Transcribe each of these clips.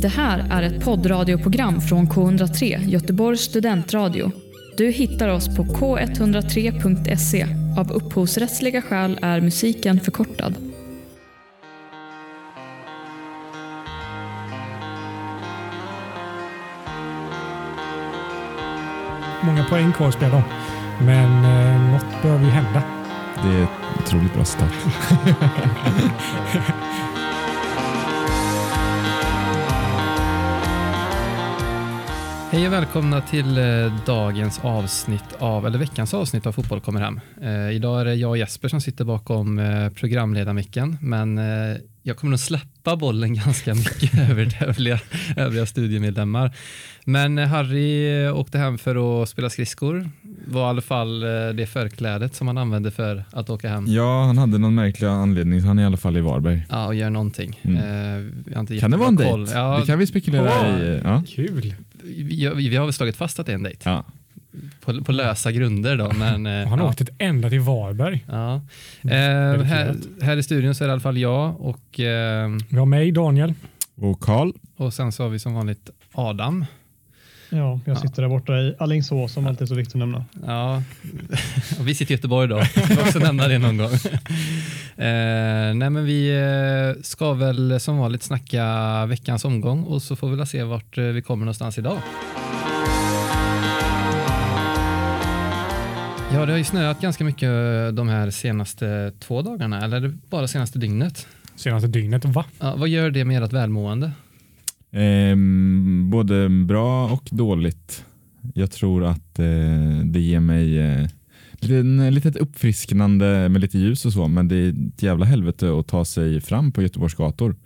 Det här är ett poddradioprogram från K103, Göteborgs studentradio. Du hittar oss på k103.se. Av upphovsrättsliga skäl är musiken förkortad. Många poäng kvar att spela om. Men eh, något behöver ju hända. Det är ett otroligt bra start. Hej och välkomna till eh, dagens avsnitt av, eller veckans avsnitt av Fotboll kommer hem. Eh, idag är det jag och Jesper som sitter bakom eh, programledarmicken, men eh, jag kommer nog släppa bollen ganska mycket över till övriga, övriga studiemedlemmar. Men eh, Harry eh, åkte hem för att spela skridskor, var i alla fall eh, det förklädet som han använde för att åka hem. Ja, han hade någon märklig anledning så han är i alla fall i Varberg. Ja, och gör någonting. Mm. Eh, Kan det vara en dejt? Ja, Det kan vi spekulera Åh. i. Ja. Kul! Vi, vi, har väl slagit fast att det är en dejt. Ja. På, på lösa grunder då. Men, eh, Han ja. åkte ett ända till Varberg. Ja. Eh, här, här i studion så är det i alla fall jag och, eh, Vi har mig, Daniel. Och Karl, och sen så har vi som vanligt Adam. Ja, jag sitter där borta i Alingsås som alltid är så viktigt att nämna. Ja, och vi sitter i Göteborg då. Jag vill också nämna det någon gång. Eh, nej men vi eh, ska väl som vanligt snacka veckans omgång och så får vi väl se vart eh, vi kommer någonstans idag. Ja, det har ju snöat ganska mycket de här senaste två dagarna, eller bara senaste dygnet? Senaste dygnet. Va? Ja, vad gör det med ert välmående? Eh, både bra och dåligt. Jag tror att eh, det ger mig eh, lite, litet uppfrisknande med lite ljus och så, men det är ett jävla helvete att ta sig fram på Göteborgs gator.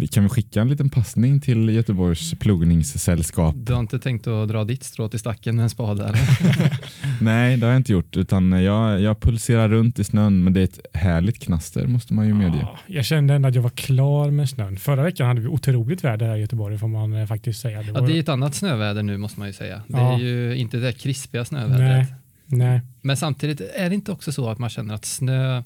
Vi kan vi skicka en liten passning till Göteborgs plogningssällskap? Du har inte tänkt att dra ditt strå till stacken med en spade? Eller? Nej, det har jag inte gjort, utan jag, jag pulserar runt i snön, men det är ett härligt knaster måste man ju medge. Ja, jag kände ändå att jag var klar med snön. Förra veckan hade vi otroligt väder här i Göteborg får man eh, faktiskt säga. Det Ja, var, det är ett annat snöväder nu måste man ju säga. Det Ja. är ju inte det krispiga snövädret. nej, nej. Men samtidigt är det inte också så att man känner att snö,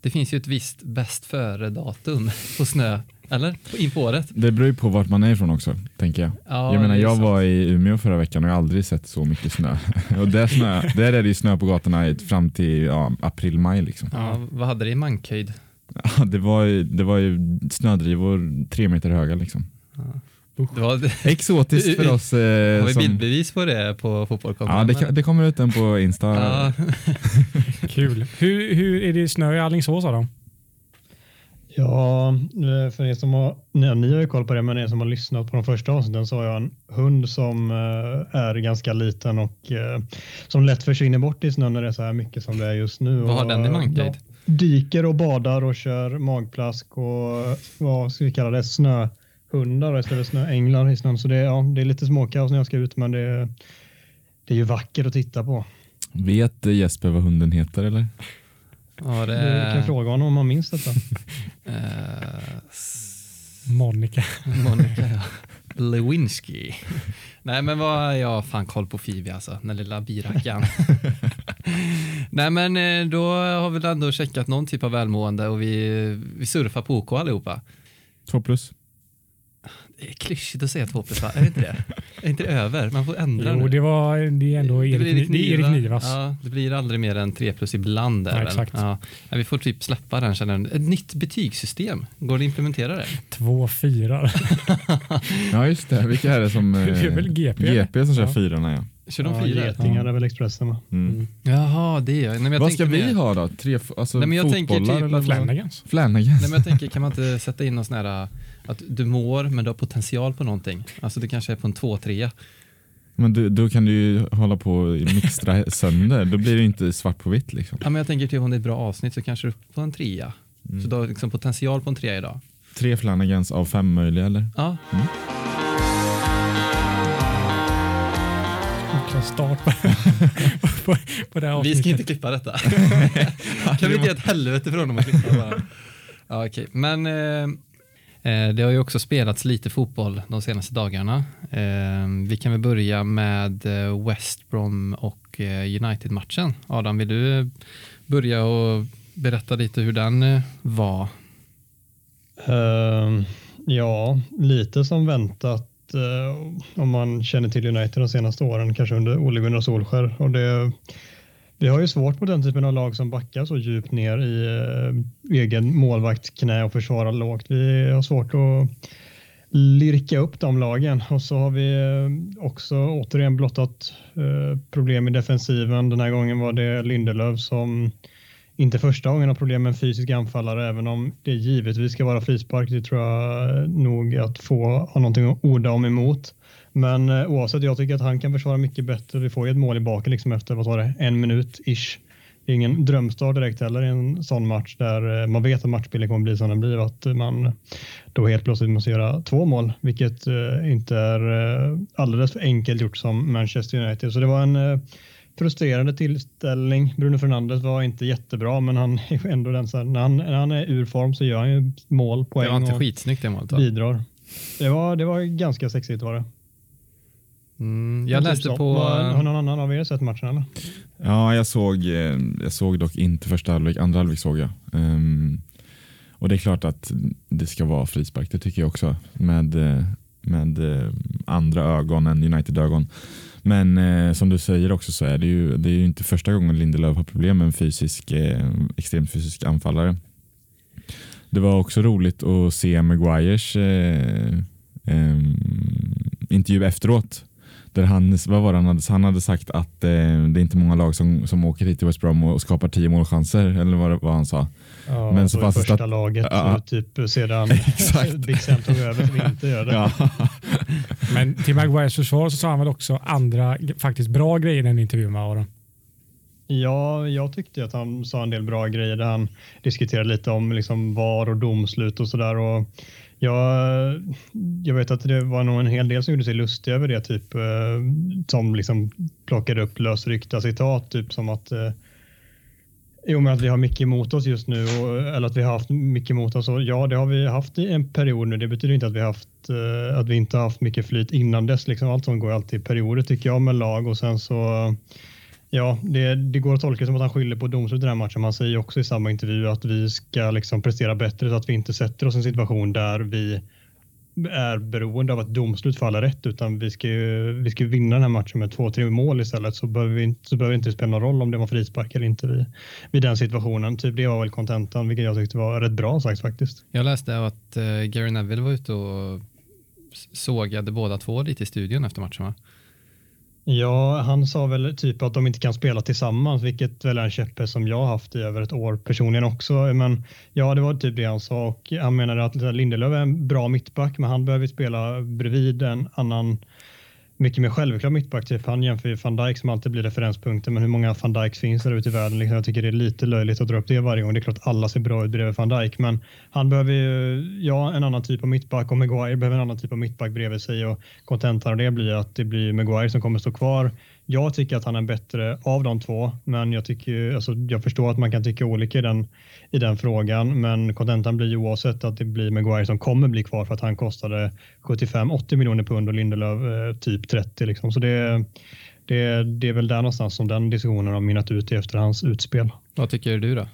det finns ju ett visst bäst före-datum på snö, eller? In på året. Det beror ju på vart man är ifrån också, tänker jag. Ja, jag menar, jag sant. var i Umeå förra veckan och jag har aldrig sett så mycket snö. och där, snö, där är det ju snö på gatorna fram till ja, april-maj. Liksom. Ja, vad hade det i mankhöjd? Ja, det, var ju, det var ju snödrivor tre meter höga. Liksom. Det var, Exotiskt för oss. har Eh, vi som, bildbevis på det på fotbollkommen? ja, det, kan- det kommer ut en på Insta. Ja, Kul. Hur, hur är det snö i Alingsås Adam? Ja, eh, för er som har, ni har ju koll på det, men er som har lyssnat på de första avsnitten så har jag en hund som eh, är ganska liten och eh, som lätt försvinner bort i snön när det är så här mycket som det är just nu. vad har den i mankhöjd? Dyker och badar och kör magplask och vad ska vi kalla det, snöhundar istället för snöänglar i snön. Så det, är- ja, det är lite småkaos när jag ska ut, men det, det är ju vackert att titta på. Vet Jesper vad hunden heter eller? Ja, det Du kan fråga honom om han minns detta. eh, Monica. Monica, ja. Lewinsky. Nej, men vad jag har fan koll på Phoebe alltså, den lilla birackaren. Nej, men eh, då har vi ändå checkat någon typ av välmående och vi, vi surfar på OK allihopa. Två plus. Det är klyschigt att säga två plus, va? Är det inte det? Är inte det över? Man får ändra Jo, nu. det, var, det är ändå Det Erik, blir Erik, det är Erik Nivas. Ja, det blir aldrig mer än tre plus ibland. Där, Ja, exakt. Ja. Vi får typ släppa den. Känner jag. Ett nytt betygssystem, går det att implementera det? Två fyrar. Ja just det, vilka är det som... eh, Det är väl GP? GP som kör Ja. fyrorna ja. Kör de Ja, fyra? getingar är väl Expressen va? Mm. Jaha, det är jag. Nej, men jag Vad ska vi mer- ha då? Tre alltså Nej, men jag tänker fotbollar typ eller vad? Flanagans. Flanagans? Nej, men jag tänker, kan man inte sätta in någon sån här att du mår men du har potential på någonting? Alltså det kanske är på en 2-3. Men du, då kan du ju hålla på och mixtra sönder. Då blir det inte svart på vitt. Liksom. Ja, men jag tänker typ om det är ett bra avsnitt så kanske du är på en trea. Mm. Så du har liksom potential på en trea idag. Tre Flanagans av fem möjliga eller? Ja, Oklar start på, på, på det här vi ska inte klippa detta. kan vi inte ge ett helvete för honom att klippa bara? Ja, okej. Men eh, eh, Eh, det har ju också spelats lite fotboll de senaste dagarna. Eh, vi kan väl börja med eh, West Brom och United-matchen. Adam, vill du börja och berätta lite hur den var? Ehm, ja, lite som väntat om man känner till United de senaste åren, kanske under Ole Gunnar Solskär. Och det, vi har ju svårt på den typen av lag som backar så djupt ner i eh, egen målvaktsknä och försvarar lågt. Vi har svårt att lirka upp de lagen och så har vi eh, också återigen blottat eh, problem i defensiven. Den här gången var det Lindelöf som inte första gången har problem med en fysisk anfallare, även om det givetvis ska vara frispark. Det tror jag nog att få ha någonting att orda om emot. Men eh, oavsett, jag tycker att han kan försvara mycket bättre. Vi får ju ett mål i baken liksom efter vad var det, en minut ish. Det är ingen drömstart direkt heller i en sån match där eh, man vet att matchbilden kommer bli som den blir. Att man då helt plötsligt måste göra två mål, vilket eh, inte är alldeles för enkelt gjort som Manchester United. Så det var en frustrerande tillställning. Bruno Fernandes var inte jättebra, men han är ändå den så här, när, han, när han är ur form så gör han ju mål, poäng Det var inte skitsnyggt det målet va? Bidrar. Det var, det var ganska sexigt var det. Mm, jag läste typ på... Har någon annan av er sett matchen eller? Ja, jag såg, eh, jag såg dock inte första halvlek, andra halvlek såg jag. Um, och det är klart att det ska vara frispark, det tycker jag också. Med, eh, med eh, andra ögon än United-ögon. Men eh, som du säger också så är det ju, det är ju inte första gången Lindelöf har problem med en fysisk, eh, extremt fysisk anfallare. Det var också roligt att se Maguires eh, intervju efteråt där han, vad var det han, hade, han hade sagt att eh, det är inte många lag som, som åker hit till West Brom och skapar tio målchanser eller vad, vad han sa. Ja, Men så fanns första stat- laget ja. typ sedan Big Sam tog över som inte gör det. Ja. Men till Maguires försvar så sa han väl också andra faktiskt bra grejer i den intervjun med Aron? Ja, jag tyckte att han sa en del bra grejer där han diskuterade lite om liksom VAR och domslut och sådär. Jag, jag vet att det var nog en hel del som gjorde sig lustiga över det, typ eh, som liksom plockade upp lösryckta citat, typ som att eh, Jo, men att vi har mycket emot oss just nu och, eller att vi har haft mycket emot oss. Och ja, det har vi haft i en period nu. Det betyder inte att vi, haft, eh, att vi inte har haft mycket flyt innan dess. Liksom allt som går alltid i perioder tycker jag med lag och sen så Ja, det, det, går att tolka som att han skyller på domslutet i den här matchen. Han säger också i samma intervju att vi ska liksom prestera bättre så att vi inte sätter oss i en situation där vi är beroende av att domslut faller rätt utan vi ska ju, vi ska vinna den här matchen med två, tre mål istället så behöver, vi inte, så behöver det inte spela någon roll om det var frispark eller inte vid, vid den situationen. Typ det var väl kontentan vilket jag tyckte var rätt bra sagt faktiskt. Jag läste att eh, Gary Neville var ute och sågade båda två lite i studion efter matchen va? Ja, han sa väl typ att de inte kan spela tillsammans, vilket väl är en käpphäst som jag har haft i över ett år personligen också. Men ja, det var typ det han sa och han menade att Lindelöf är en bra mittback, men han behöver spela bredvid en annan mycket mer självklar mittback. Typ. Han jämför ju van Dijk som alltid blir referenspunkten, men hur många van Dijk finns det ute i världen? Liksom, jag tycker det är lite löjligt att dra upp det varje gång. Det är klart alla ser bra ut bredvid van Dijk, men han behöver ju ja, en annan typ av mittback och Maguire behöver en annan typ av mittback bredvid sig och kontentan av det blir att det blir Maguire som kommer stå kvar jag tycker att han är bättre av de två, men jag, tycker, alltså, jag förstår att man kan tycka olika i den, i den frågan. Men kontentan blir ju oavsett att det blir Maguire som kommer bli kvar för att han kostade 75-80 miljoner pund och Lindelöf eh, typ 30. Liksom. Så det, det, det är väl där någonstans som den diskussionen har minnat ut i efter hans utspel. Vad tycker du då?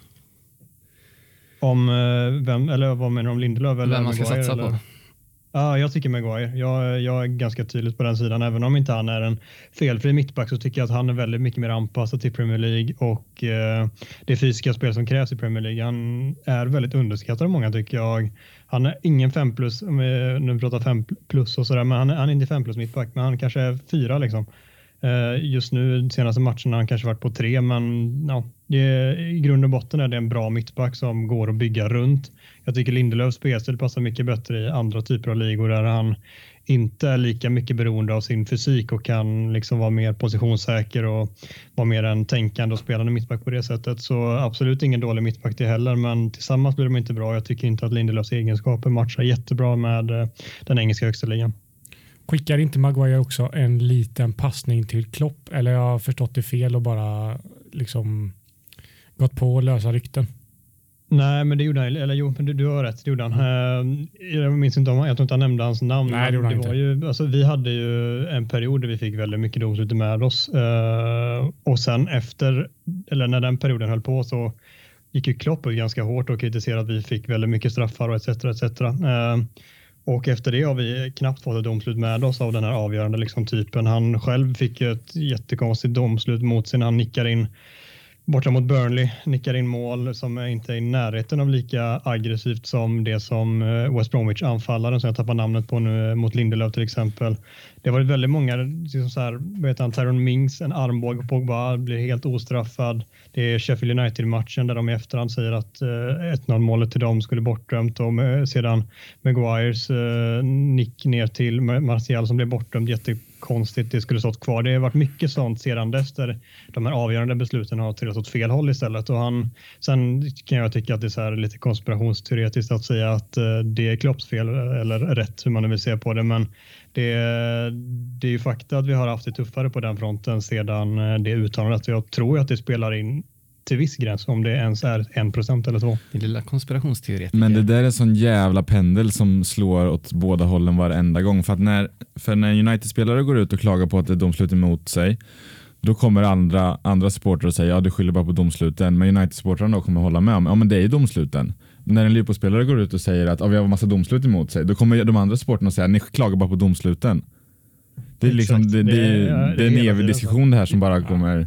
Om eh, vem, eller vad menar du om Lindelöf? Eller vem man ska Maguire, satsa eller? på? Ja, jag tycker Maguire. Jag, jag är ganska tydligt på den sidan. Även om inte han är en felfri mittback så tycker jag att han är väldigt mycket mer anpassad till Premier League och eh, det fysiska spel som krävs i Premier League. Han är väldigt underskattad av många tycker jag. Han är ingen 5 plus, om vi nu pratar 5 plus och sådär, men han är, han är inte 5 plus mittback, men han kanske är 4 liksom. Eh, just nu, de senaste matcherna har han kanske varit på 3, men ja, det, i grund och botten är det en bra mittback som går att bygga runt. Jag tycker Lindelöfs spelstil passar mycket bättre i andra typer av ligor där han inte är lika mycket beroende av sin fysik och kan liksom vara mer positionssäker och vara mer en tänkande och spelande mittback på det sättet. Så absolut ingen dålig mittback det heller, men tillsammans blir de inte bra. Jag tycker inte att Lindelöfs egenskaper matchar jättebra med eh, den engelska högsta ligan. Skickar inte Maguire också en liten passning till Klopp? Eller jag har förstått det fel och bara liksom gått på lösa rykten? Nej, men det gjorde han. Eller jo, men du, du har rätt. Det gjorde han. Mm. Jag minns inte om jag tror inte han nämnde hans namn. Nej, det gjorde han inte. Ju, alltså, vi hade ju en period där vi fick väldigt mycket domslut med oss uh, och sen efter, eller när den perioden höll på så gick ju Klopp ut ganska hårt och kritiserade att vi fick väldigt mycket straffar och etc. etc. Uh, Och efter det har vi knappt fått ett domslut med oss av den här avgörande liksom, typen. Han själv fick ett jättekonstigt domslut mot sig när han nickar in borta mot Burnley, nickar in mål som är inte är i närheten av lika aggressivt som det som eh, West Bromwich anfallaren som jag tappar namnet på nu eh, mot Lindelöf till exempel. Det har varit väldigt många, liksom så här, vet han, Tyrone Mings, en armbåge på Pogba, blir helt ostraffad. Det är Sheffield United-matchen där de i efterhand säger att eh, 1-0 målet till dem skulle bortdömt och med, sedan Maguires eh, nick ner till Martial som blev bortdömd konstigt, Det skulle stått kvar. Det har varit mycket sånt sedan dess där de här avgörande besluten har trillat åt fel håll istället. Och han, sen kan jag tycka att det är så här lite konspirationsteoretiskt att säga att eh, det är Klopps fel eller rätt hur man nu vill se på det. Men det, det är ju fakta att vi har haft det tuffare på den fronten sedan eh, det uttalandet. Jag tror att det spelar in till viss gräns om det ens är en procent eller två. Det lilla konspirationsteoretiker. Men det där är en sån jävla pendel som slår åt båda hållen varenda gång. För, att när, för när United-spelare går ut och klagar på att det är domslut emot sig då kommer andra, andra supportrar och säger ja du skyller bara på domsluten. Men United-supportrarna kommer hålla med om ja men det är ju domsluten. När en Liverpool-spelare går ut och säger att ja, vi har massa domslut emot sig, då kommer de andra supportrarna säga ni klagar bara på domsluten. Det är, liksom, det, det, det, är, det är en evig diskussion det här som bara kommer...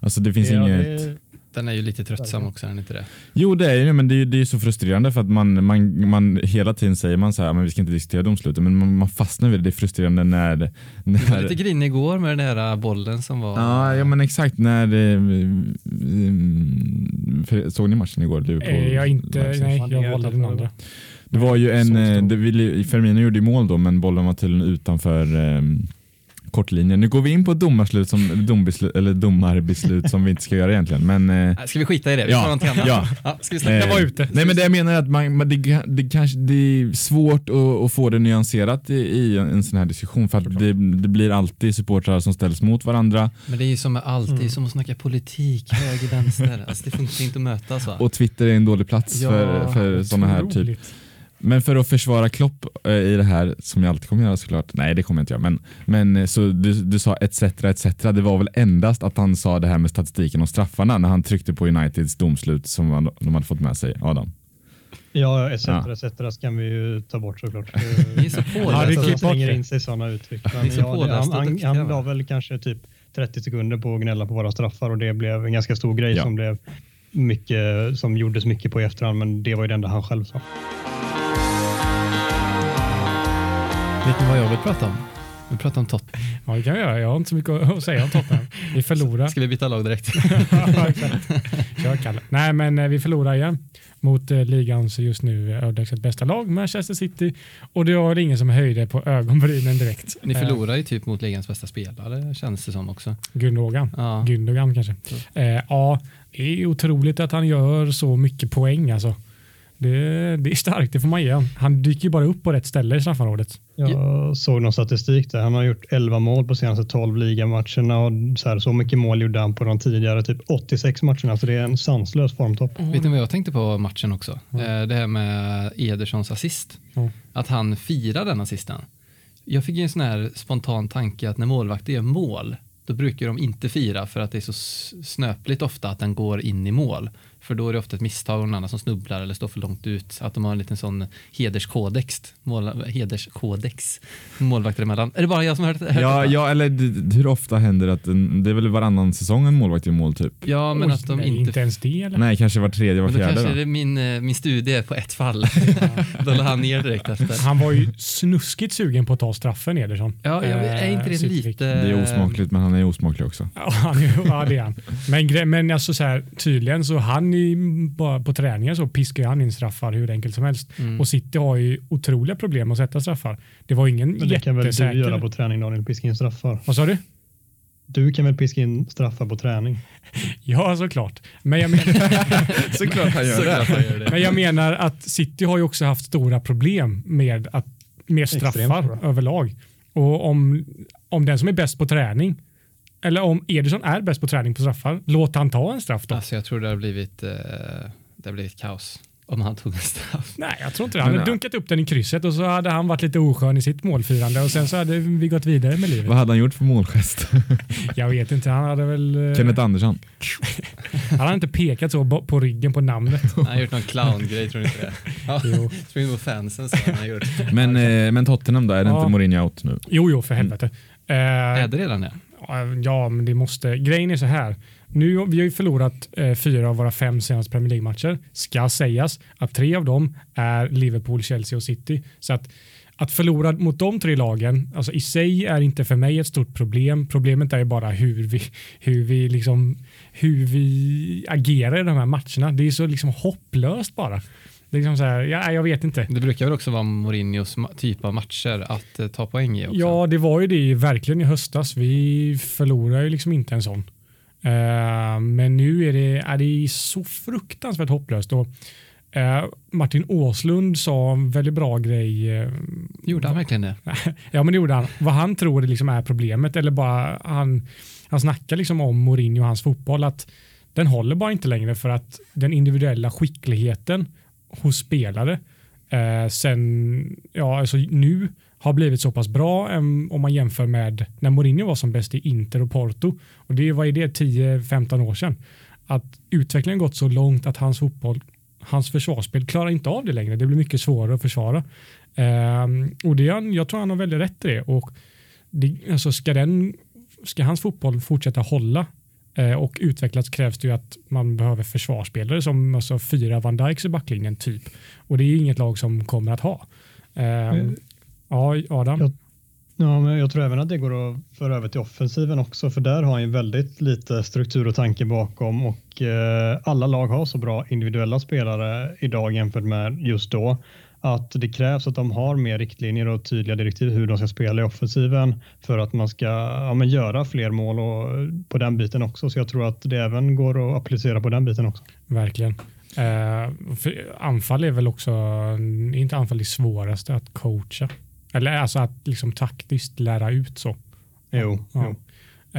Alltså det finns ja, inget... Den är ju lite tröttsam också, är den inte det? Jo, det är ju men det är, det är så frustrerande för att man, man, man hela tiden säger man så här, men vi ska inte diskutera domslutet, men man, man fastnar vid det. Det är frustrerande när... när du var lite grinig igår med den där bollen som var... Ja, ja men exakt. När, för, såg ni matchen igår? Liverpool? Eh, jag inte, nej, jag valde den andra. Det var ju en, eh, det Firmino gjorde mål då, men bollen var tydligen utanför um, kortlinjen. Nu går vi in på domarslut som, dombeslut, eller domarbeslut som vi inte ska göra egentligen. Men, eh, ska vi skita i det? Vi ja, ja. ja. Ska vi släppa eh, vara ute? Nej men det jag menar är att man, det, det, kanske, det är svårt att, att få det nyanserat i, i, en sån här diskussion för att det, det, blir alltid supportrar som ställs mot varandra. Men det är ju som med allt, mm. som att snacka politik, höger, vänster. Alltså det funkar inte att mötas va? Och Twitter är en dålig plats ja, för, för sådana här typ men för att försvara Klopp eh, i det här, som jag alltid kommer göra såklart. Nej, det kommer jag inte göra. Men, men eh, så du, du sa etc. etc. Det var väl endast att han sa det här med statistiken och straffarna när han tryckte på Uniteds domslut som de hade fått med sig. Adam. Ja, etc. Ja. etc. kan vi ju ta bort såklart. Så pålästa. Han slänger in sig sådana uttryck. Men, ja, det, han, han, han la väl kanske typ 30 sekunder på att gnälla på våra straffar och det blev en ganska stor grej ja. som blev mycket som gjordes mycket på i efterhand, men det var ju det enda han själv sa. Vet ni vad jag vill prata om? Vi pratar om Tottenham. Ja, det kan vi göra. Jag har inte så mycket att säga om Tottenham. Vi förlorar. Ska vi byta lag direkt? Kör Kalle. Nej, men eh, vi förlorar igen mot eh, ligans just nu överlägset bästa lag, Manchester City. Och det var ingen som höjde på ögonbrynen direkt. Ni eh, förlorar ju typ mot ligans bästa spelare känns det som också. Gündogan. Ja. Gündogan kanske. Eh, ja, det är otroligt att han gör så mycket poäng alltså. Det, det, är starkt, det får man ge Han dyker ju bara upp på rätt ställe i straffområdet. Jag såg någon statistik där. Han har gjort 11 mål på senaste 12 ligamatcherna och så, här, så mycket mål gjorde han på de tidigare typ 86 matcherna. Så det är en sanslös formtopp. Mm. Vet ni vad jag tänkte på matchen också? Mm. Det här med Edersons assist. Mm. Att han firar den assisten. Jag fick en sån här spontan tanke att när målvakter gör mål då brukar de inte fira för att det är så snöpligt ofta att den går in i mål. För då är det ofta ett misstag och någon annan som snubblar eller står för långt ut. Att de har en liten sån hederskodex, mål, hederskodex målvakter emellan. Är det bara jag som har hört, hört ja, ja, eller hur ofta händer det att en, det är väl varannan säsong en målvakt gör mål typ? Ja, men Oj, att de nej, inte... Inte ens det eller? Nej, kanske var tredje, var fjärde. Då kanske då. det min, eh, min studie på ett fall. då la han ner direkt efter. Han var ju snuskigt sugen på att ta straffen Ederson. Ja, jag, är inte det lite... Det är osmakligt, men han är osmaklig också. Ja, han är, ja det är han. Men, men alltså så här, tydligen så han bara på träningen så piskar han in straffar hur enkelt som helst. Mm. Och City har ju otroliga problem att sätta straffar. Det var ingen Men det kan väl du göra på träning Daniel, piska in straffar? Vad sa du? Du kan väl piska in straffar på träning? Ja, såklart. Men jag menar, såklart han gör, det. Han gör det. Men jag menar att City har ju också haft stora problem med, att, med straffar överlag. Och om, om den som är bäst på träning eller om Ederson är bäst på träning på straffar, låt han ta en straff då. Alltså jag tror det har blivit, eh, det har blivit kaos om han tog en straff. Nej, jag tror inte det. Han hade dunkat upp den i krysset och så hade han varit lite oskön i sitt målfirande och sen så hade vi gått vidare med livet. Vad hade han gjort för målgest? jag vet inte. Han hade väl... Eh, Kenneth Andersson. Han har inte pekat så på ryggen på namnet. Han har gjort någon clowngrej, tror du inte det? Ja, Spring på fansen så han har gjort. Men, eh, men Tottenham då, är det ja. inte Mourinho out nu? Jo, jo för helvete. Mm. Eh, är det redan det? Eh, ja, men det måste. Grejen är så här. Nu, vi har ju förlorat eh, fyra av våra fem senaste Premier League-matcher. Ska sägas att tre av dem är Liverpool, Chelsea och City. Så att, att förlora mot de tre lagen alltså i sig är inte för mig ett stort problem. Problemet är bara hur vi, hur vi, liksom, hur vi agerar i de här matcherna. Det är så liksom hopplöst bara. Liksom så här, ja, jag vet inte. Det brukar väl också vara Mourinhos typ av matcher att eh, ta poäng i? Också. Ja, det var ju det verkligen i höstas. Vi förlorade ju liksom inte en sån. Uh, men nu är det, är det så fruktansvärt hopplöst. Och, uh, Martin Åslund sa en väldigt bra grej. Uh, gjorde han verkligen det? ja, men det gjorde han. Vad han tror det liksom är problemet, eller bara han, han snackar liksom om Mourinho och hans fotboll, att den håller bara inte längre för att den individuella skickligheten hos spelare eh, sen, ja, alltså nu har blivit så pass bra um, om man jämför med när Mourinho var som bäst i Inter och Porto. Och det var det 10-15 år sedan. Att utvecklingen gått så långt att hans fotboll, hans försvarsspel klarar inte av det längre. Det blir mycket svårare att försvara. Um, och det, jag tror han har väldigt rätt i det. Och det, alltså ska, den, ska hans fotboll fortsätta hålla Eh, och utvecklas krävs det ju att man behöver försvarsspelare som alltså fyra Van Dijks i backlinjen typ. Och det är inget lag som kommer att ha. Mm. Ja, Adam? Jag, ja, men jag tror även att det går att föra över till offensiven också, för där har han ju väldigt lite struktur och tanke bakom och eh, alla lag har så bra individuella spelare idag jämfört med just då att det krävs att de har mer riktlinjer och tydliga direktiv hur de ska spela i offensiven för att man ska ja, göra fler mål och på den biten också. Så jag tror att det även går att applicera på den biten också. Verkligen. Eh, anfall är väl också, inte anfall det svåraste att coacha. Eller alltså att liksom taktiskt lära ut så. Jo. Ja. jo.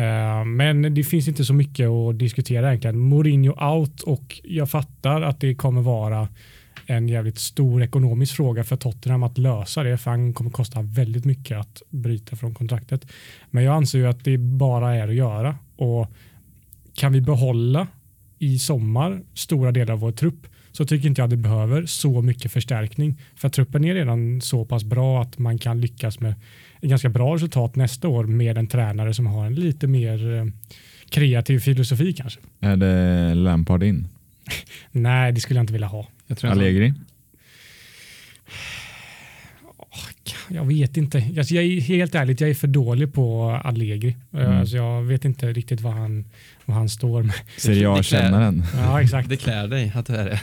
Eh, men det finns inte så mycket att diskutera egentligen. Mourinho out och jag fattar att det kommer vara en jävligt stor ekonomisk fråga för Tottenham att lösa det, för han kommer kosta väldigt mycket att bryta från kontraktet. Men jag anser ju att det bara är att göra och kan vi behålla i sommar stora delar av vår trupp så tycker inte jag att det behöver så mycket förstärkning. För truppen är redan så pass bra att man kan lyckas med ett ganska bra resultat nästa år med en tränare som har en lite mer eh, kreativ filosofi kanske. Är det Lampard in? Nej, det skulle jag inte vilja ha. Jag Allegri? Jag vet inte. Alltså jag är helt ärligt, jag är för dålig på Allegri. Mm. Alltså jag vet inte riktigt vad han, vad han står med. Serie A-kännaren. Ja, exakt. Det klär dig att du är det.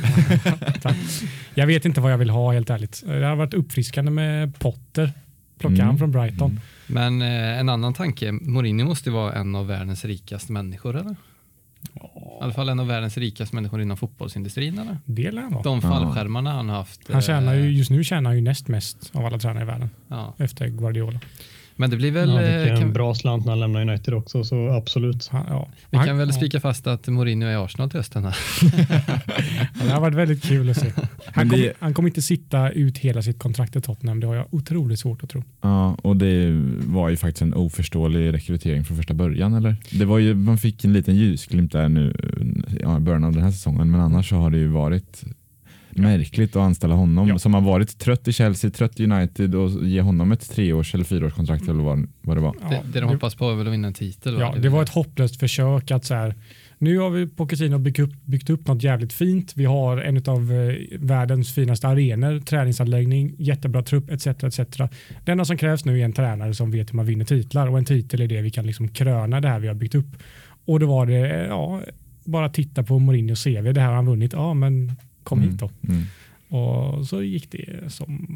jag vet inte vad jag vill ha helt ärligt. Det har varit uppfriskande med Potter. Plocka mm. han från Brighton. Mm. Men eh, en annan tanke. Mourinho måste vara en av världens rikaste människor eller? I alla fall en av världens rikaste människor inom fotbollsindustrin. Eller? Det lär vara. De fallskärmarna han har haft. Han tjänar ju, eh, just nu tjänar han ju näst mest av alla tränare i världen. Ja. Efter Guardiola. Men det blir väl... Ja, det eh, kan... en bra slant när han lämnar United också, så absolut. Ja, ja. Vi kan väl spika fast att Mourinho är Arsenal till hösten. det har varit väldigt kul att se. Han kommer det... kom inte sitta ut hela sitt kontrakt i Tottenham, det har jag otroligt svårt att tro. Ja, och det var ju faktiskt en oförståelig rekrytering från första början, eller? Det var ju, man fick en liten ljusglimt där nu i början av den här säsongen, men annars så har det ju varit Märkligt att anställa honom ja. som har varit trött i Chelsea, trött i United och ge honom ett treårs eller fyraårskontrakt mm. eller vad, vad det var. Ja, det, det de hoppas på är väl att vinna en titel? Ja, det, det var ett hopplöst försök att så här, nu har vi på Casino byggt upp, byggt upp något jävligt fint. Vi har en av eh, världens finaste arenor, träningsanläggning, jättebra trupp etc. etc. Det enda som krävs nu är en tränare som vet hur man vinner titlar och en titel är det vi kan liksom kröna det här vi har byggt upp. Och då var det, ja, bara titta på Mourinhos CV, det här har han vunnit. Ja, men kom mm. hit då. Mm. Och så gick det som,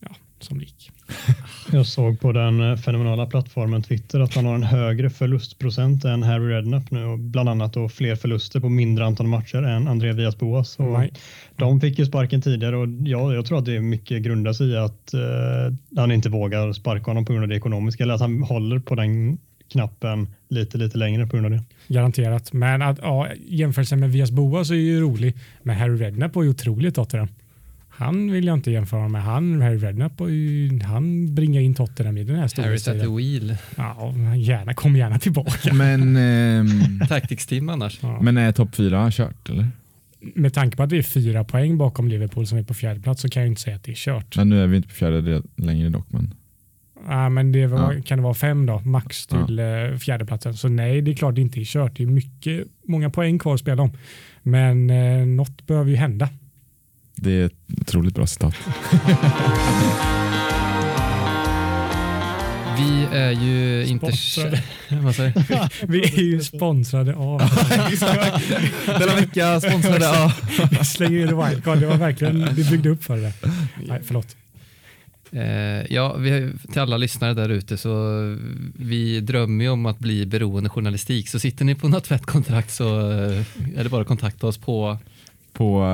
ja, som det gick. Jag såg på den fenomenala plattformen Twitter att han har en högre förlustprocent än Harry Redknapp nu och bland annat då fler förluster på mindre antal matcher än André Vias Boas. Och de fick ju sparken tidigare och ja, jag tror att det är mycket grundas i att eh, han inte vågar sparka honom på grund av det ekonomiska eller att han håller på den knappen lite, lite längre på grund av det. Garanterat. Men att, ja, jämförelsen med Vias Boa så är ju rolig. Men Harry Redknapp var ju otroligt Tottenham. Han vill jag inte jämföra med. Han, Harry Redknapp, han bringar in Tottenham i den här Harry's at the storhetstiden. wheel. Ja, gärna, kom gärna tillbaka. Men, ehm, Tactics team annars. Ja. men är topp fyra kört eller? Med tanke på att det är fyra poäng bakom Liverpool som är på fjärde plats så kan jag inte säga att det är kört. Men nu är vi inte på fjärde del längre dock. Men. Ja, men det var, Ja. kan det vara fem då, max till ja. fjärdeplatsen. Så nej, det är klart det inte är kört. Det är mycket, många poäng kvar att spela om. Men eh, något behöver ju hända. Det är ett otroligt bra citat. Vi är ju inte... Sponsrade. Vad säger du? Vi är ju sponsrade av... Denna vecka sponsrade av... Jag slänger in wildcard. Det var verkligen, vi byggde upp för det. Nej, förlåt. Eh, ja, vi, till alla lyssnare där ute så vi drömmer ju om att bli beroende journalistik. Så sitter ni på något fett kontrakt så eh, är det bara att kontakta oss på På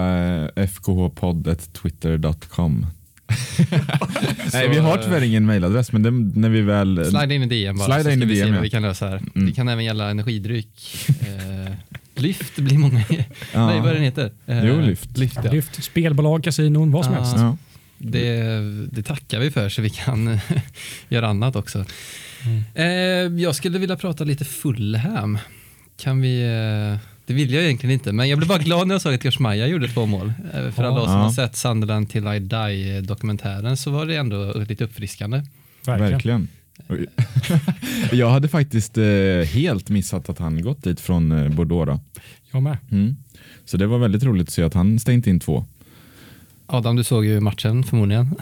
eh, fkhpodd.twitter.com. Nej, vi har tyvärr ingen mailadress, men det, när vi väl... Slida in i DM bara Slida så in ska i vi se vad ja. vi kan lösa här. Mm. Det kan även gälla energidryck. Eh, lyft blir många... Nej, vad är den heter? Eh, Jo, Lyft. Lyft ja. Lyft, spelbolag, kasinon, vad som Ja. helst. Ja. Det, det tackar vi för så vi kan göra annat också. Mm. Eh, jag skulle vilja prata lite Fulham. Kan vi... Eh, det vill jag egentligen inte, men jag blev bara glad när jag såg att Josh Maja gjorde två mål. Eh, för alla oss som Ja. har sett Sunderland till I Die-dokumentären så var det ändå lite uppfriskande. Verkligen. Verkligen. Jag hade faktiskt eh, helt missat att han gått dit från eh, Bordeaux. Då. Jag med. Mm. Så det var väldigt roligt att se att han stängt in två. Adam, du såg ju matchen förmodligen.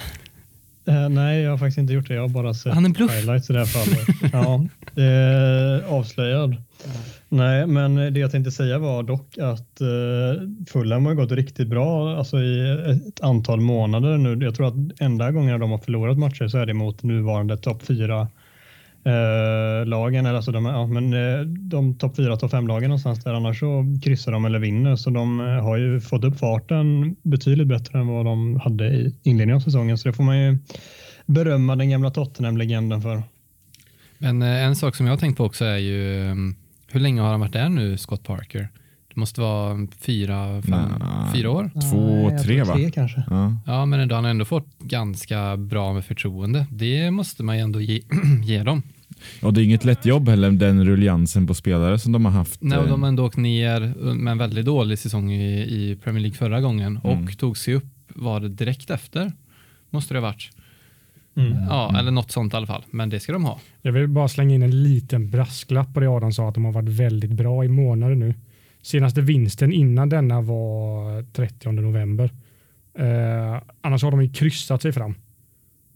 Eh, nej, jag har faktiskt inte gjort det. Jag har bara sett Han är bluff. highlights i det här fallet. ja, eh, avslöjad. Nej, men det jag tänkte säga var dock att eh, Fulham har gått riktigt bra alltså i ett antal månader nu. Jag tror att enda gången de har förlorat matcher så är det mot nuvarande topp fyra eh, lagen. Eller alltså de, ja, men, eh, de topp fyra, topp fem lagen någonstans där. Annars så kryssar de eller vinner. Så de eh, har ju fått upp farten betydligt bättre än vad de hade i inledningen av säsongen. Så det får man ju berömma den gamla Tottenham-legenden för. Men eh, en sak som jag har tänkt på också är ju um, hur länge har han varit där nu, Scott Parker? Det måste vara fyra, fem, Nej. fyra år. Två, tre, va? Tre kanske. Ja. Ja, men ändå, han har ändå fått ganska bra med förtroende. Det måste man ju ändå ge, ge dem. Och det är inget lätt jobb heller, den rulliansen på spelare som de har haft. Nej, och de har ändå åkt ner med en väldigt dålig säsong i, i Premier League förra gången och Mm. tog sig upp, var det direkt efter? Måste det ha varit. Mm. Ja, eller något sånt i alla fall. Men det ska de ha. Jag vill bara slänga in en liten brasklapp på det Adam sa att de har varit väldigt bra i månader nu. Senaste vinsten innan denna var 30 november. Eh, annars har de ju kryssat sig fram.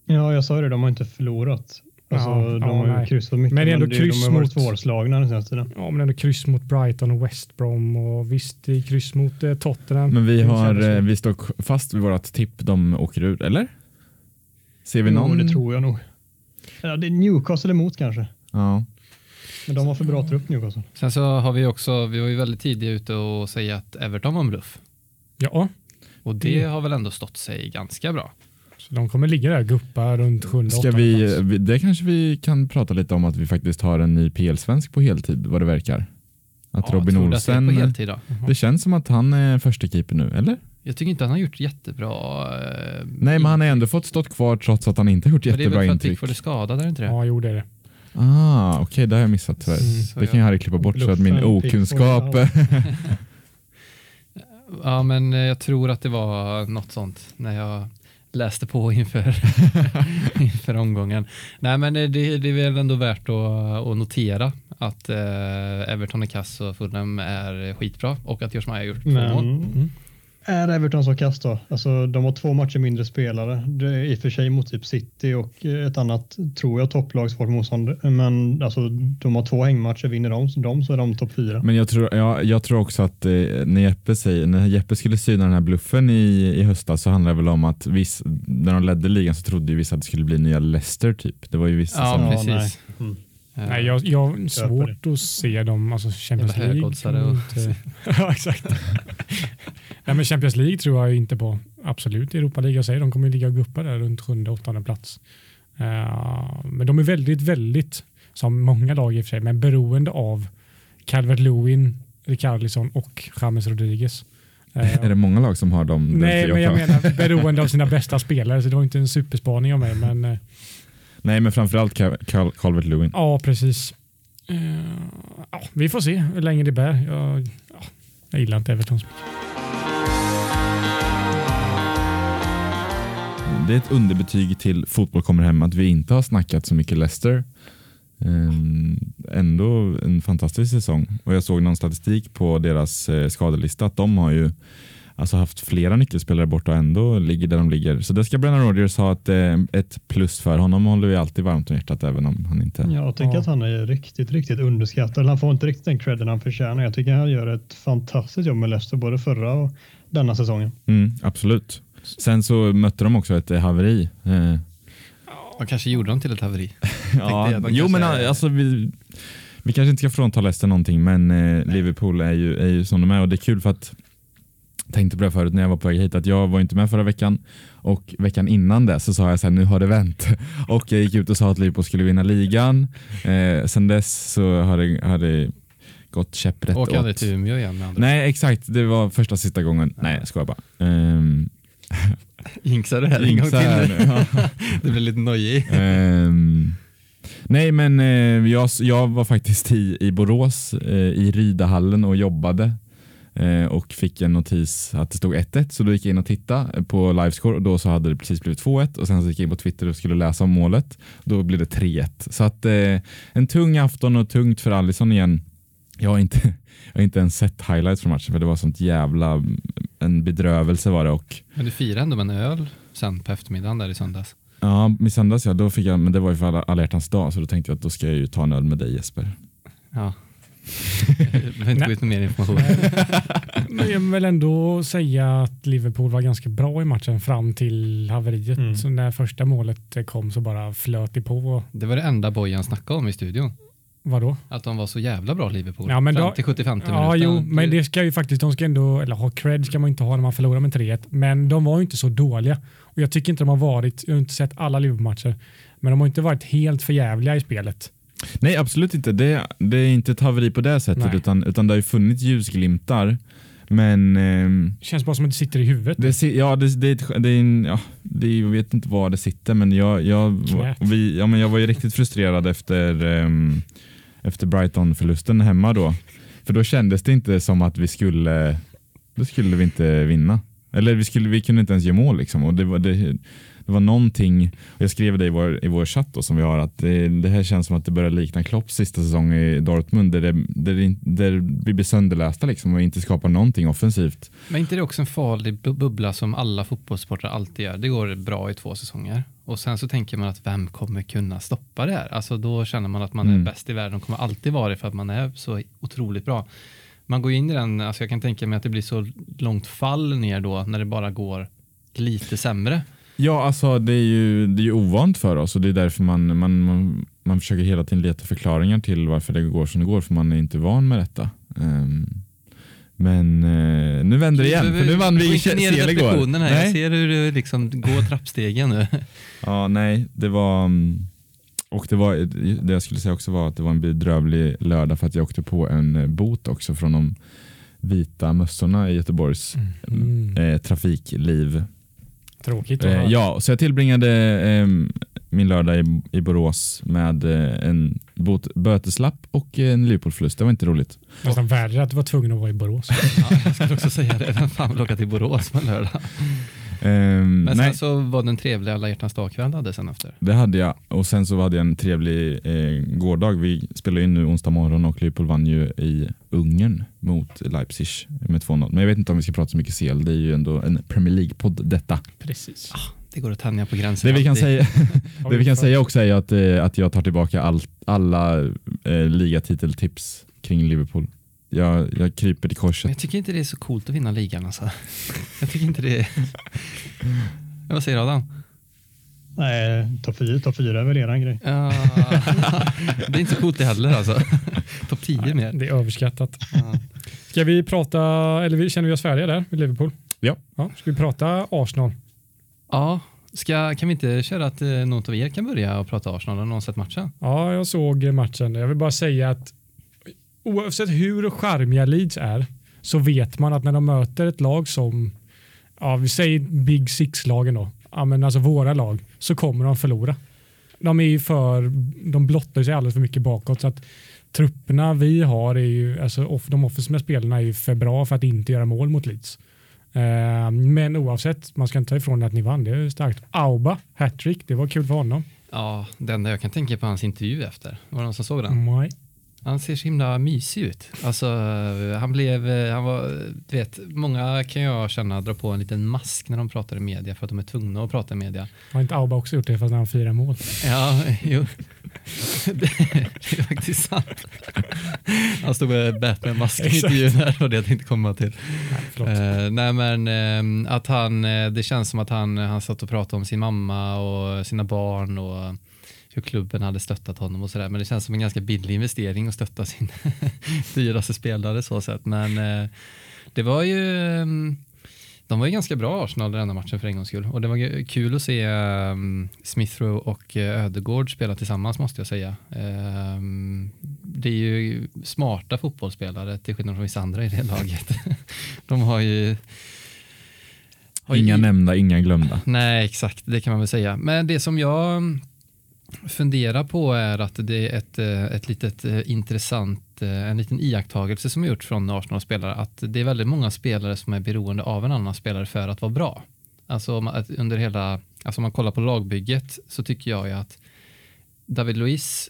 Ja, jag sa det. De har inte förlorat. Alltså, Ja, de ja, har ju nej. kryssat mycket. Men det är ändå det- kryss de har varit mot- svårslagna den senaste tiden. Ja, men ändå kryss mot Brighton och West Brom och visst det är kryss mot eh, Tottenham. Men vi, har, eh, vi står fast vid vårt tipp, de åker ut, eller? Ser vi någon? Jo, det tror jag nog. Ja, det är Newcastle emot kanske. Ja. Men de har för bra trupp Newcastle. Sen så har vi också, vi var ju väldigt tidiga ute och säga att Everton var en bluff. Ja, Och det Mm. har väl ändå stått sig ganska bra. Så de kommer ligga där och guppa runt sjunde, Ska vi, plats. det kanske vi kan prata lite om att vi faktiskt har en ny PL-svensk på heltid, vad det verkar. Att Ja, Robin det Olsen, På heltid då. det känns som att han är första keeper nu, eller? Jag tycker inte han har gjort jättebra. Eh, Nej, men han har ändå fått stått kvar trots att han inte har gjort Men det är jättebra väl för att intryck. Pickford är skadad, är det inte det? Ja, jo det är det. Ah, Okej, det har jag missat tyvärr. Mm, det kan jag- Harry klippa bort så att min okunskap... Ja, men eh, jag tror att det var något sånt när jag läste på inför, inför omgången. Nej, men det, det är väl ändå värt att, att notera att eh, Everton är kass och Fulham är skitbra och att Josh Maja har gjort två mål. Mm. Är Everton så kass då? Alltså, de har två matcher mindre spelare. Det är i och för sig mot typ City och ett annat, tror jag, topplag svårt motstånd. Men alltså, de har två hängmatcher. Vinner de, de så är de topp fyra. Men jag tror, ja, jag tror också att eh, när, Jeppe säger, när Jeppe skulle syna den här bluffen i, i höstas så handlar det väl om att viss, när de ledde ligan så trodde ju vissa att det skulle bli nya Leicester typ. Det var ju vissa Ja, som... Ja, precis. nej. Mm. Eh, Nej, jag, jag har svårt att se dem, alltså Champions Jävla League. högoddsare tror jag och- inte- ja, exakt. Nej, men Champions League tror jag inte på. Absolut Europa League, jag säger de kommer ligga och guppa där runt sjunde, åttonde plats. Eh, men de är väldigt, väldigt, som många lag i och för sig, men beroende av Calvert Lewin, Rikarlison och James Rodriguez. är det många lag som har dem? Nej, men jag menar beroende av sina bästa spelare, så det var inte en superspaning av mig. Men, Nej, men framförallt Calvert Lewin. Ja, precis. ja, vi får se hur länge det bär. Jag, ja, jag gillar inte Everton så mycket. det är ett underbetyg till Fotboll kommer hem att vi inte har snackat så mycket Leicester. Um, ändå en fantastisk säsong och jag såg någon statistik på deras eh, skadelista att de har ju alltså haft flera nyckelspelare borta och ändå ligger där de ligger. Så det ska Brennan Rodgers ha ett, eh, ett plus för. Honom håller vi alltid varmt om hjärtat även om han inte... Jag tycker ja. att han är riktigt, riktigt underskattad. Han får inte riktigt den credden han förtjänar. Jag tycker han gör ett fantastiskt jobb med Leicester både förra och denna säsongen. Mm, absolut. Sen så mötte de också ett haveri. Eh. Ja, kanske gjorde de till ett haveri. ja, jo, men alltså vi, vi kanske inte ska frånta Leicester någonting, men eh, Liverpool är ju, är ju som de är och det är kul för att tänkte på det förut när jag var på väg hit att jag var inte med förra veckan och veckan innan det så sa jag så här, nu har det vänt och jag gick ut och sa att Liverpool skulle vinna ligan. Eh, sen dess så har det, har det gått käpprätt åt. Åk aldrig till Umeå igen? Nej, exakt. Det var första sista gången. Nej, jag skojar bara. Um, Jinxar du här en gång till? Ja. du blir lite nojig. Um, nej, men uh, jag, jag var faktiskt i, i Borås uh, i Rydahallen och jobbade och fick en notis att det stod 1-1 så då gick jag in och tittade på livescore och då så hade det precis blivit 2-1 och sen så gick jag in på Twitter och skulle läsa om målet. Då blev det 3-1. Så att en tung afton och tungt för Allison igen. Jag har inte, jag har inte ens sett highlights från matchen för det var sånt jävla en bedrövelse var det. Och, men du firade ändå med en öl sen på eftermiddagen där i söndags? Ja, i söndags ja, då fick jag, men det var ju för alla hjärtans dag så då tänkte jag att då ska jag ju ta en öl med dig Jesper. Ja. Jag behöver inte gå ut med mer information. Men jag vill ändå säga att Liverpool var ganska bra i matchen fram till haveriet. Mm. Så när första målet kom så bara flöt det på. Det var det enda Bojan snackade om i studion. Vadå? Att de var så jävla bra Liverpool. Ja, men då, 75 Ja, jo, men det ska ju faktiskt, de ska ändå, eller ha cred ska man inte ha när man förlorar med 3-1. Men de var ju inte så dåliga. Och jag tycker inte de har varit, jag har inte sett alla Liverpool-matcher, men de har inte varit helt förjävliga i spelet. Nej, absolut inte. Det, det är inte ett haveri på det sättet, utan, utan det har ju funnits ljusglimtar. Men... Eh, känns bara som att det sitter i huvudet. Det, ja, det, det, det, är ja, det, jag vet inte var det sitter, men jag, jag, vi, ja, men jag var ju riktigt frustrerad efter eh, efter Brighton-förlusten hemma då. För då kändes det inte som att vi skulle, då skulle vi inte vinna. Eller vi, skulle, vi kunde inte ens ge mål. Liksom. Och det, var, det, det var någonting, jag skrev det i vår, i vår chatt då, som vi har, att det, det här känns som att det börjar likna Klopps sista säsong i Dortmund där, det, där, det, där vi blir sönderlästa liksom, och inte skapar någonting offensivt. Men inte det också en farlig bubbla som alla fotbollssportare alltid gör? Det går bra i två säsonger och sen så tänker man att vem kommer kunna stoppa det här? Alltså då känner man att man mm. är bäst i världen och kommer alltid vara det för att man är så otroligt bra. Man går in i den, alltså jag kan tänka mig att det blir så långt fall ner då när det bara går lite sämre. Ja, alltså det är ju, det är ju ovant för oss och det är därför man, man, man, man försöker hela tiden leta förklaringar till varför det går som det går för man är inte van med detta. Um, men uh, nu vänder det igen, för nu vann vi i Sel igår. Här. Nej. Jag ser hur du liksom går trappstegen nu. ja, nej, det var mm, och det, var, det jag skulle säga också var att det var en bedrövlig lördag för att jag åkte på en eh, bot också från de vita mössorna i Göteborgs mm. eh, trafikliv. Tråkigt. Eh, ja, så jag tillbringade eh, min lördag i, i Borås med eh, en bot, böteslapp och en Liverpool-förlust. Det var inte roligt. Nästan värre att du var tvungen att vara i Borås. ja, jag skulle också säga det. Vem fan vill åka till Borås på en lördag? Um, Men sen nej. så var det en trevlig alla hjärtans dag-kväll hade sen efter. Det hade jag och sen så hade jag en trevlig eh, gårdag. Vi spelade in nu onsdag morgon och Liverpool vann ju i Ungern mot Leipzig med 2-0. Men jag vet inte om vi ska prata så mycket CL. Det är ju ändå en Premier League-podd detta. Precis. Ah, det går att tänja på gränsen. Det vi kan, säga, det vi kan säga också är att, eh, att jag tar tillbaka all, alla eh, ligatiteltips kring Liverpool. Jag, jag kryper till korset. Men jag tycker inte det är så coolt att vinna ligan. Alltså. Jag tycker inte det är... Vad säger Adam? Nej, topp fyra, top fyra är väl eran grej. Ja, det är inte så coolt det heller alltså. Topp tio mer. Det är överskattat. Ja. Ska vi prata, eller känner vi oss färdiga där med Liverpool? Ja. ja. Ska vi prata Arsenal? Ja, Ska, kan vi inte köra att eh, någon av er kan börja och prata Arsenal? Har någon sett matchen? Ja, jag såg matchen. Jag vill bara säga att oavsett hur charmiga Leeds är så vet man att när de möter ett lag som, ja, vi säger Big Six-lagen då, ja, men alltså våra lag, så kommer de förlora. De är ju för, de blottar sig alldeles för mycket bakåt så att trupperna vi har är ju, alltså de offensiva spelarna är ju för bra för att inte göra mål mot Leeds. Eh, men oavsett, man ska inte ta ifrån att ni vann, det är starkt. Auba, hattrick, det var kul för honom. Ja, det enda jag kan tänka på hans intervju efter, var det någon som såg den? Nej. Han ser så himla mysig ut. Alltså, han blev, han var, du vet, många kan jag känna dra på en liten mask när de pratar i media för att de är tvungna att prata i media. Har inte Auba också gjort det fast när han fyra mål? Ja, jo. det, är faktiskt sant. Han stod med Batman-mask i intervjun här och det jag tänkte komma till. Nej, uh, nej men uh, att han, uh, det känns som att han, han satt och pratade om sin mamma och sina barn och hur klubben hade stöttat honom och sådär. Men det känns som en ganska billig investering att stötta sin dyraste spelare så sätt. Men eh, det var ju mm, de var ju ganska bra Arsenal den matchen för en gångs skull. Och det var kul att se um, Smithrow och uh, Ödegård spela tillsammans måste jag säga. Um, det är ju smarta fotbollsspelare till skillnad från vissa andra i det laget. de har ju har Inga ju, nämnda, inga glömda. Nej, exakt, det kan man väl säga. Men det som jag fundera på är att det är ett, eh, ett litet eh, intressant, eh, en liten iakttagelse som är gjort från Arsenal-spelare att det är väldigt många spelare som är beroende av en annan spelare för att vara bra. Alltså under hela, alltså om man kollar på lagbygget så tycker jag ju att David Luiz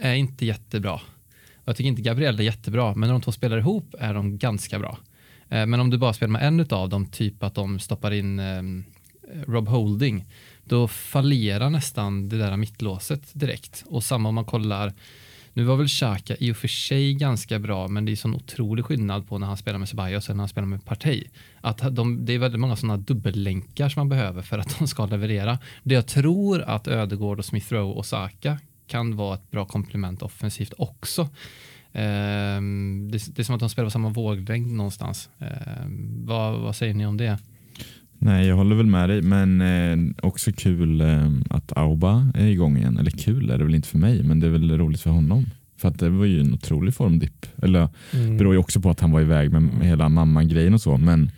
är inte jättebra. Jag tycker inte Gabriel är jättebra, men när de två spelar ihop är de ganska bra. Men om du bara spelar med en av dem, typ att de stoppar in ehm, Rob Holding, då fallerar nästan det där mittlåset direkt. Och samma om man kollar, nu var väl Xhaka i och för sig ganska bra, men det är sån otrolig skillnad på när han spelar med Ceballos och när han spelar med Partey. Att de, det är väldigt många sådana dubbellänkar som man behöver för att de ska leverera. Det jag tror att Ödegård och Smith Rowe och Saka kan vara ett bra komplement offensivt också. Ehm, det, det, är som att de spelar på samma våglängd någonstans. Ehm, vad, vad säger ni om det? Nej, jag håller väl med dig, men eh, också kul eh, att Auba är igång igen. Eller kul är det väl inte för mig, men det är väl roligt för honom. För att det var ju en otrolig formdipp. Eller mm. beror ju också på att han var iväg med, med hela mamma-grejen och så, men,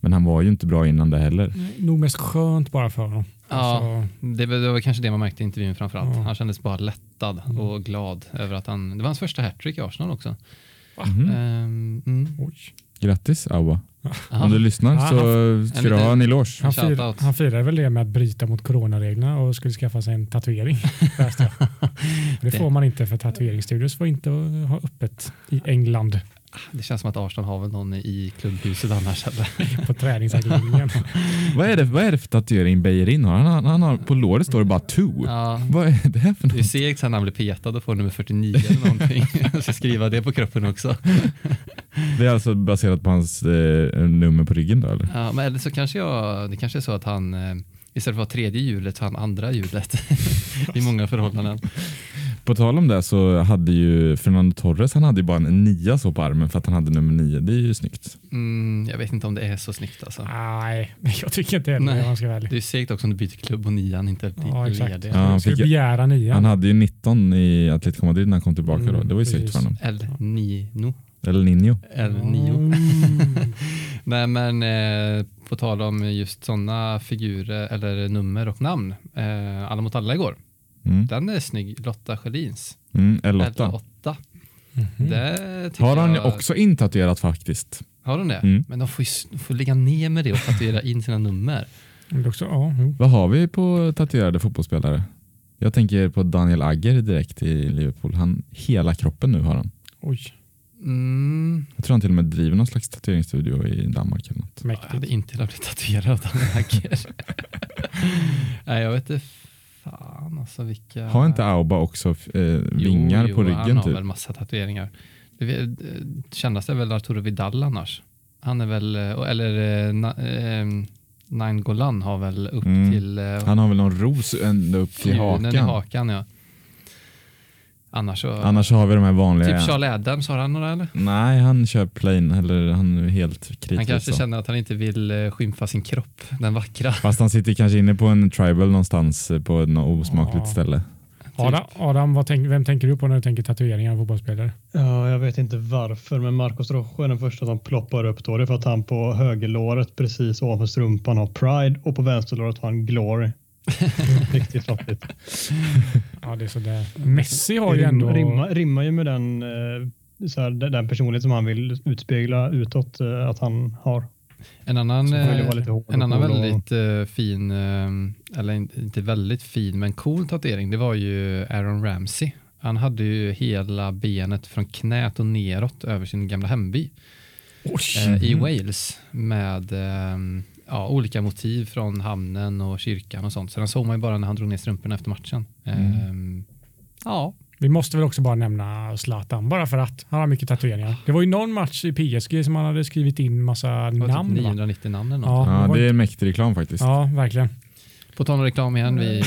men han var ju inte bra innan det heller. Nog mest skönt bara för honom. Ja, alltså... det, var, det var kanske det man märkte i intervjun framförallt. Ja. Han kändes bara lättad mm. och glad över att han, det var hans första hattrick i Arsenal också. Mm. Um, mm. Grattis Auba. Aha. Om du lyssnar ja, så ska du ha en eloge. Han, fir, han firade väl det med att bryta mot coronareglerna och skulle skaffa sig en tatuering. det får man inte för tatueringsstudios får inte ha öppet i England. Det känns som att Arsenal har väl någon i klubbhuset annars. på träningsanläggningen. vad, är det, vad är det för tatuering Beijerin har? Han, han, har? På låret står det bara two. Ja. Vad är det för något? Det är segt sen han blir petad och får nummer 49 eller någonting. Jag ska skriva det på kroppen också. Det är alltså baserat på hans eh, nummer på ryggen då eller? Ja, men eller så kanske jag, det kanske är så att han eh, istället för att ha tredje hjulet så han andra hjulet i många förhållanden. På tal om det så hade ju Fernando Torres han hade ju bara en nia så på armen för att han hade nummer nio. Det är ju snyggt. Mm, jag vet inte om det är så snyggt alltså. Nej, jag tycker inte det. Nej. ska Det är segt också om du byter klubb och nian inte ja, exakt. Ja, han fick, begära nian. Han hade ju 19 i Atletico Madrid när han kom tillbaka. Mm, då. Det var ju segt för honom. El Nino. El Nino. El Nio. Mm. Nej men eh, på tal om just sådana figurer eller nummer och namn. Eh, alla mot alla igår. Mm. Den är snygg. Lotta Schelins. Mm, L8. L8. Mm har han jag... också intatuerat faktiskt. Har hon det? Mm. Men de får, ju, får ligga ner med det och tatuera in sina nummer. Också, ja, Vad har vi på tatuerade fotbollsspelare? Jag tänker på Daniel Agger direkt i Liverpool. Han, hela kroppen nu har han. Oj. Mm. Jag tror han till och med driver någon slags tatueringsstudio i Danmark. Eller något. Mäktigt. Jag hade inte velat bli tatuerad av Agger. Nej, jag vet inte fan alltså vilka... Har inte Auba också eh, vingar jo, på ryggen? han har typ? väl massa tatueringar. Det kändaste är väl Arturo Vidal annars. Han är väl, eh, eller eh, eh, Nine Golan har väl upp mm. till... Eh, han har väl någon ros ända upp till hakan. i hakan ja. Annars så, Annars så har vi de här vanliga. Typ Charlie Adams, har han några eller? Nej, han kör plain eller han är helt kritisk. Han kanske så. känner att han inte vill eh, skymfa sin kropp, den vackra. Fast han sitter kanske inne på en tribal någonstans eh, på ett osmakligt ja. ställe. Adam, Adam tänk, vem tänker du på när du tänker tatueringar av fotbollsspelare? Ja, jag vet inte varför, men Marcos Rojo är den första som ploppar upp då. Det är för att han på högerlåret precis ovanför strumpan har Pride och på vänsterlåret har han Glory. Riktigt fattigt. ja, det är sådär. Messi har ju ändå... Rimmar, rimmar ju med den, eh, så här, den personlighet som han vill utspegla utåt eh, att han har. En annan, en annan väldigt och... fin, eller inte väldigt fin, men cool tatuering, det var ju Aaron Ramsey. Han hade ju hela benet från knät och neråt över sin gamla hemby eh, i Wales med eh, ja, olika motiv från hamnen och kyrkan och sånt. Så den såg man ju bara när han drog ner strumporna efter matchen. Mm. Eh, ja, vi måste väl också bara nämna Zlatan bara för att han har mycket tatueringar. Det var ju någon match i PSG som han hade skrivit in massa typ namn. Typ 990 namn eller något. Ja, ja det är mäktig reklam faktiskt. Ja, verkligen. På tal om reklam igen. Vi...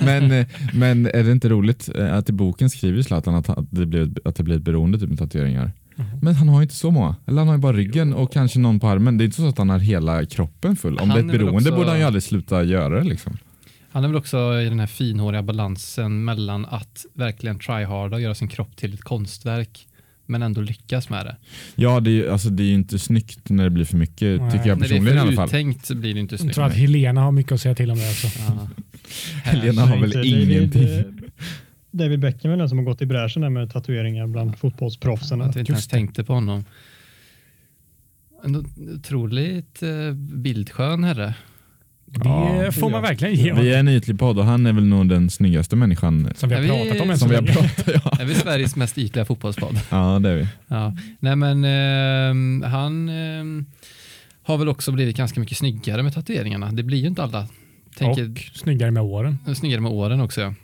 men, men är det inte roligt eh, att i boken skriver Zlatan att det blir, att det blir ett beroende typ med tatueringar? Mm. Men han har ju inte så många. Eller han har ju bara ryggen och kanske någon på armen. Det är inte så att han har hela kroppen full. Om han det är ett beroende också... borde han ju aldrig sluta göra det. Liksom. Han är väl också i den här finhåriga balansen mellan att verkligen tryharda och göra sin kropp till ett konstverk men ändå lyckas med det. Ja, det är, alltså, det är ju inte snyggt när det blir för mycket, Nej. tycker jag personligen i alla fall. När det är för uttänkt blir det inte snyggt. Jag tror att Helena har mycket att säga till om det också. Ja. Helena har väl ingenting. David, Beckham är den som har gått i bräschen med tatueringar bland fotbollsproffsen. Att vi inte ens tänkte på honom. En otroligt eh, bildskön herre. Det ja, får man verkligen ge Vi är en ytlig podd och han är väl nog den snyggaste människan som vi har pratat om. Som vi har pratat, ja. Är vi Sveriges mest ytliga fotbollspodd? Ja, det är vi. Ja. Nej, men eh, han eh, har väl också blivit ganska mycket snyggare med tatueringarna. Det blir ju inte alla. Tänker, och snyggare med åren. Snyggare med åren också, ja.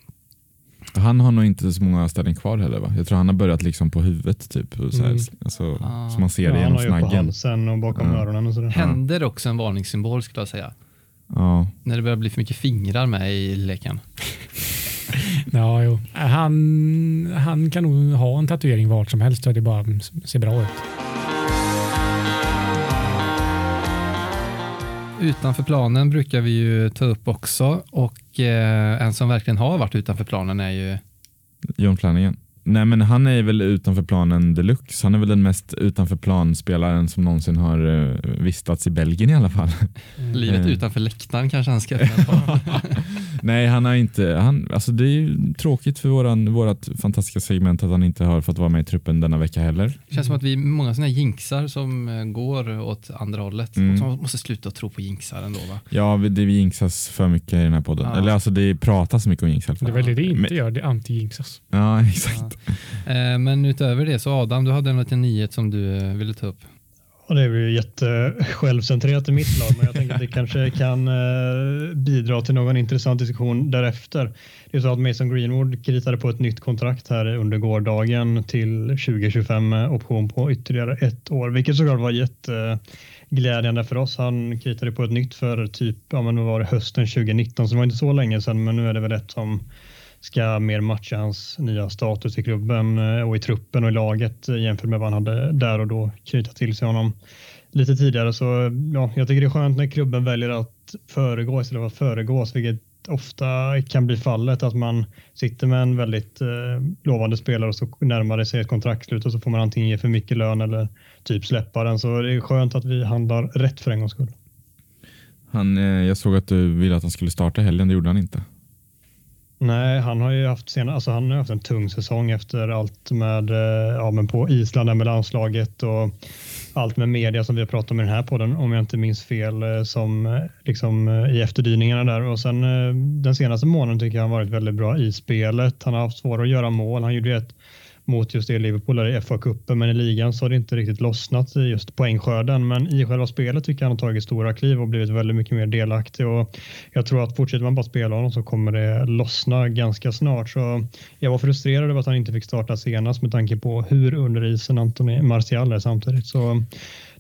Han har nog inte så många ställen kvar heller va? Jag tror han har börjat liksom på huvudet typ. Så, här, mm. alltså, ah. så man ser det genom snaggen. Han har ju på halsen och bakom ja. öronen och sådär. Händer också en varningssymbol skulle jag säga. Ja. När det börjar bli för mycket fingrar med i leken. ja, jo. Han, han kan nog ha en tatuering vart som helst så det bara ser bra ut. Utanför planen brukar vi ju ta upp också och eh, en som verkligen har varit utanför planen är ju John Flanagan. Nej men han är väl utanför planen deluxe. Han är väl den mest utanför planspelaren som någonsin har uh, vistats i Belgien i alla fall. Livet uh. utanför läktaren kanske han ska Nej, han har inte. Han, alltså det är tråkigt för våran, vårat fantastiska segment att han inte har fått vara med i truppen denna vecka heller. Det känns som att vi är många sådana jinxar som eh, går åt andra hållet. Mm. Och som måste sluta tro på jinxar ändå va? Ja, det vi jinxas för mycket i den här podden. Ja. Eller alltså det pratas mycket om jinxar. Det är väl det det inte Men, gör, det anti-jinxas. Ja, exakt. Ja. Eh, men utöver det så Adam, du hade en liten nyhet som du eh, ville ta upp. Och det är ju jättesjälvcentrerat i mitt lag, men jag tänker att det kanske kan eh, bidra till någon intressant diskussion därefter. Det är så att Mason Greenwood kritade på ett nytt kontrakt här under gårdagen till 2025 med option på ytterligare ett år, vilket såklart var jätteglädjande för oss. Han kritade på ett nytt för typ, ja men var det hösten 2019, så det var inte så länge sedan, men nu är det väl ett som ska mer matcha hans nya status i klubben eh, och i truppen och i laget eh, jämfört med vad han hade där och då knyta till sig honom lite tidigare. Så ja, jag tycker det är skönt när klubben väljer att föregå istället för att föregås, vilket ofta kan bli fallet att man sitter med en väldigt eh, lovande spelare och så närmar det sig ett kontraktslut och så får man antingen ge för mycket lön eller typ släppa den. Så det är skönt att vi handlar rätt för en gångs skull. Han, eh, jag såg att du ville att han skulle starta helgen, det gjorde han inte. Nej, han har ju haft, sen, alltså han har haft en tung säsong efter allt med eh, ja, men på Island med landslaget och allt med media som vi har pratat om i den här podden om jag inte minns fel eh, som eh, liksom i efterdyningarna där och sen den senaste månaden tycker jag han varit väldigt bra i spelet. Han har haft svårt att göra mål. Han gjorde ett mot just det Liverpool i FA-cupen, men i ligan så har det inte riktigt lossnat i just poängskörden. Men i själva spelet tycker jag han har tagit stora kliv och blivit väldigt mycket mer delaktig och jag tror att fortsätter man bara spela honom så kommer det lossna ganska snart. Så jag var frustrerad över att han inte fick starta senast med tanke på hur under isen Antoni Martial är samtidigt. Så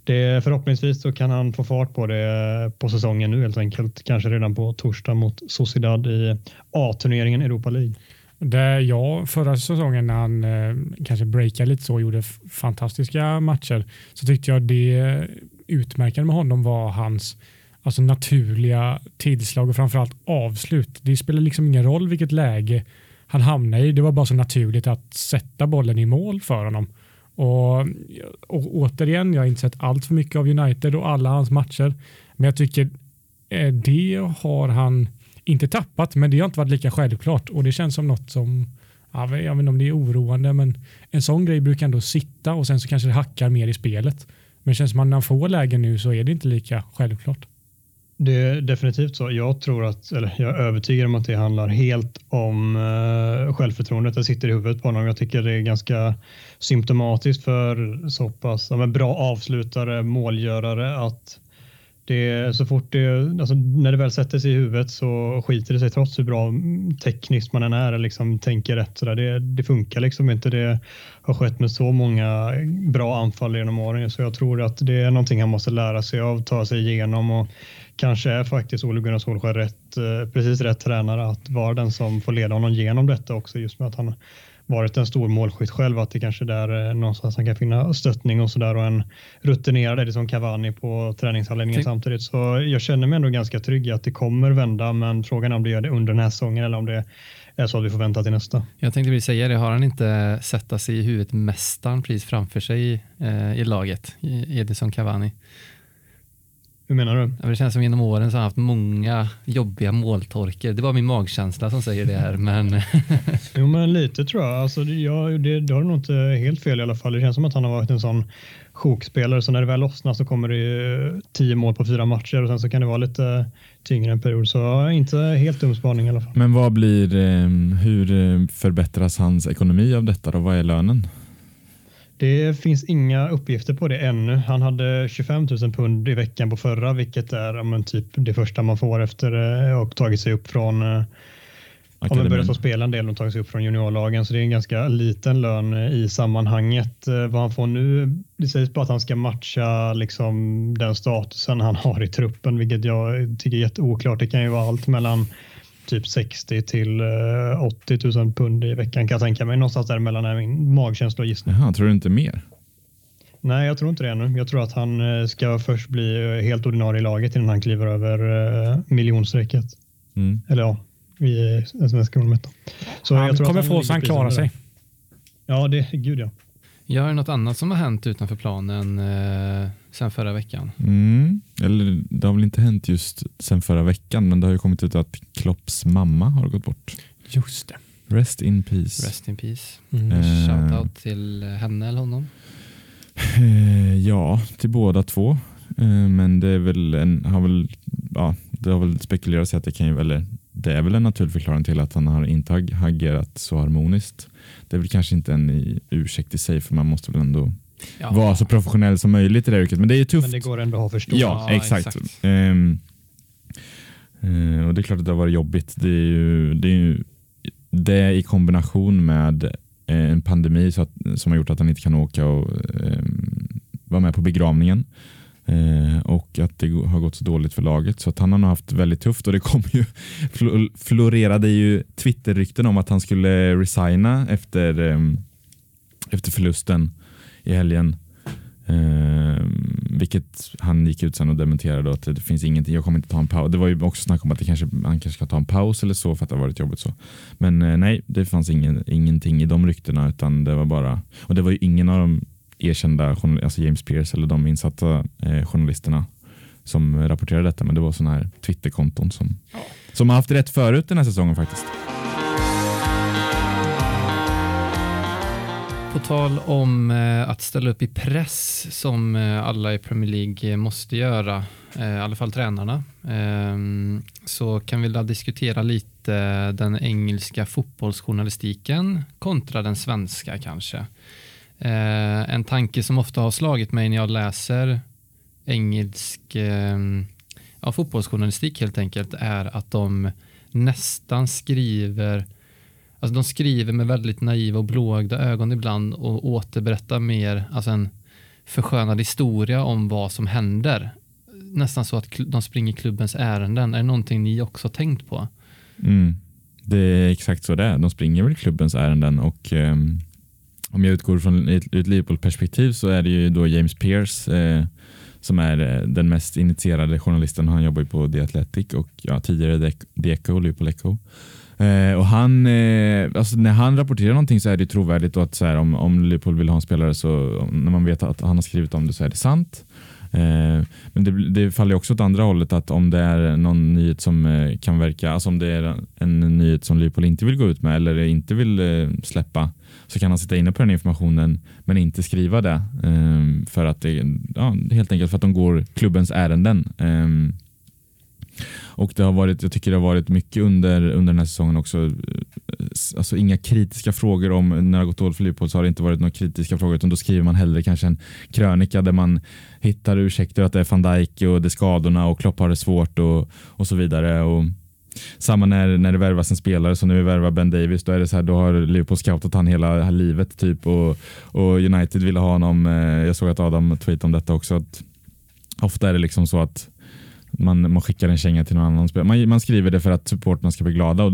det, förhoppningsvis så kan han få fart på det på säsongen nu helt enkelt. Kanske redan på torsdag mot Sociedad i A-turneringen Europa League. Där jag förra säsongen när han eh, kanske breakade lite så och gjorde fantastiska matcher så tyckte jag det utmärkande med honom var hans alltså naturliga tillslag och framförallt avslut. Det spelar liksom ingen roll vilket läge han hamnade i. Det var bara så naturligt att sätta bollen i mål för honom. Och, och återigen, jag har inte sett allt för mycket av United och alla hans matcher. Men jag tycker eh, det har han inte tappat, men det har inte varit lika självklart och det känns som något som jag vet inte om det är oroande, men en sån grej brukar ändå sitta och sen så kanske det hackar mer i spelet. Men det känns som att när han får lägen nu så är det inte lika självklart. Det är definitivt så. Jag tror att, eller jag är övertygad om att det handlar helt om eh, självförtroendet. Det sitter i huvudet på honom. Jag tycker det är ganska symptomatiskt för så pass ja, bra avslutare, målgörare att det, så fort det, alltså när det väl sätter sig i huvudet så skiter det sig trots hur bra tekniskt man än är liksom tänker rätt. Så där. Det, det funkar liksom inte. Det har skett med så många bra anfall genom åren så jag tror att det är någonting han måste lära sig av, ta sig igenom och kanske är faktiskt Ole Gunnar Solskjaer rätt, eh, precis rätt tränare att vara den som får leda honom genom detta också just med att han varit en stor målskytt själv att det kanske är där eh, någonstans han kan finna stöttning och sådär och en rutinerad Edison Cavani på träningsanläggningen samtidigt. Så jag känner mig ändå ganska trygg i att det kommer vända men frågan är om det gör det under den här säsongen eller om det är så att vi får vänta till nästa. Jag tänkte precis säga det, har han inte sätta sig i huvudet mästaren precis framför sig eh, i laget, Edison Cavani? Hur menar du? det känns som genom åren så har han haft många jobbiga måltorker. Det var min magkänsla som säger det här. Men... jo, men lite tror jag. Alltså, jag det, det har du nog inte helt fel i alla fall. Det känns som att han har varit en sån sjokspelare. Så när det väl lossnar så kommer det tio mål på fyra matcher och sen så kan det vara lite tyngre en period. Så inte helt dum spaning i alla fall. Men vad blir, eh, hur eh, förbättras hans ekonomi av detta då? Vad är lönen? Det finns inga uppgifter på det ännu. Han hade 25 000 pund i veckan på förra, vilket är men, typ det första man får efter att ha tagit sig upp från eh, om man börjat få spela en del och tagit sig upp från juniorlagen, så det är en ganska liten lön i sammanhanget. Eh, vad han får nu, det sägs bara att han ska matcha liksom den statusen han har i truppen, vilket jag tycker är jätteoklart. Det kan ju vara allt mellan typ 60 till 80 eh, 000 pund i veckan kan jag tänka mig. Någonstans däremellan är min magkänsla och gissning. Jaha, tror du inte mer? Nej, jag tror inte det ännu. Jag tror att han eh, ska först bli eh, helt ordinarie i laget innan han kliver över miljonstrecket. Mm. Eller ja, i svenska målet. Så han jag tror kommer få så han klarar sig. Ja, det, gud ja. Jag har något annat som har hänt utanför planen eh, sen förra veckan. Mm. Eller det har väl inte hänt just sen förra veckan, men det har ju kommit ut att Klopps mamma har gått bort. Just det. Rest in peace. Rest in peace. Mm. Eh, Shoutout till henne eller honom? Eh, ja, till båda två. Eh, men det är väl en, har väl, ja, det har väl spekulerats att det kan ju, eller det är väl en naturlig förklaring till att han har inte har agerat så harmoniskt. Det är väl kanske inte en ursäkt i sig för man måste väl ändå ja. vara så professionell som möjligt i det yrket. Men det är tufft. Men det går ändå att ha förståelse. Ja, ja, exakt. exakt. Um, uh, och det är klart att det har varit jobbigt. Det är ju det, är ju, det i kombination med eh, en pandemi så att, som har gjort att han inte kan åka och um, vara med på begravningen. Eh, och att det har gått så dåligt för laget. Så att han har haft väldigt tufft och det kom ju florerade ju Twitter-rykten om att han skulle resigna efter, eh, efter förlusten i helgen. Eh, vilket han gick ut sen och dementerade att det finns ingenting. Jag kommer inte ta en paus. Det var ju också snack om att det kanske, han kanske ska ta en paus eller så för att det har varit jobbigt så. Men eh, nej, det fanns ingen, ingenting i de ryktena utan det var bara och det var ju ingen av de erkända alltså James Pierce eller de insatta eh, journalisterna som rapporterade detta. Men det var sådana här Twitterkonton som, som har haft rätt förut den här säsongen faktiskt. På tal om eh, att ställa upp i press som eh, alla i Premier League eh, måste göra, i alla fall tränarna, ehm, så kan vi diskutera lite den engelska fotbollsjournalistiken kontra den svenska kanske. En tanke som ofta har slagit mig när jag läser engelsk ehm, ja, fotbollsjournalistik helt enkelt är att de nästan skriver Alltså de skriver med väldigt naiva och blåögda ögon ibland och återberättar mer alltså en förskönad historia om vad som händer. Nästan så att de springer klubbens ärenden. Är det någonting ni också tänkt på? Mm. Det är exakt så det är. De springer väl klubbens ärenden och um om jag utgår från ett, ett Liverpool-perspektiv så är det ju då James Pierce eh, som är eh, den mest initierade journalisten. Han jobbar ju på The Athletic och ja, tidigare The Echo, Liverpool Echo. Eh, och han, eh, alltså när han rapporterar någonting så är det trovärdigt och att så här, om, om Liverpool vill ha en spelare så när man vet att han har skrivit om det så är det sant. Eh, men det, det faller också åt andra hållet att om det är någon nyhet som eh, kan verka, alltså om det är en nyhet som Liverpool inte vill gå ut med eller inte vill eh, släppa så kan han sitta inne på den informationen men inte skriva det eh, för att det, ja, helt enkelt för att de går klubbens ärenden. Eh, och det har varit, jag tycker det har varit mycket under, under den här säsongen också. Eh, alltså inga kritiska frågor om när det har gått dåligt för Liverpool så har det inte varit några kritiska frågor utan då skriver man hellre kanske en krönika där man hittar ursäkter att det är van Dijk och det är skadorna och Klopp har det svårt och, och så vidare. Och, samma när, när det värvas en spelare, som när vi värvar Ben Davis, då är det så här, då har Liverpool scoutat han hela livet typ och, och United ville ha honom. Eh, jag såg att Adam tweetade om detta också. Att ofta är det liksom så att man, man skickar en känga till någon annan spelare. Man, man skriver det för att supporterna ska bli glada. Och,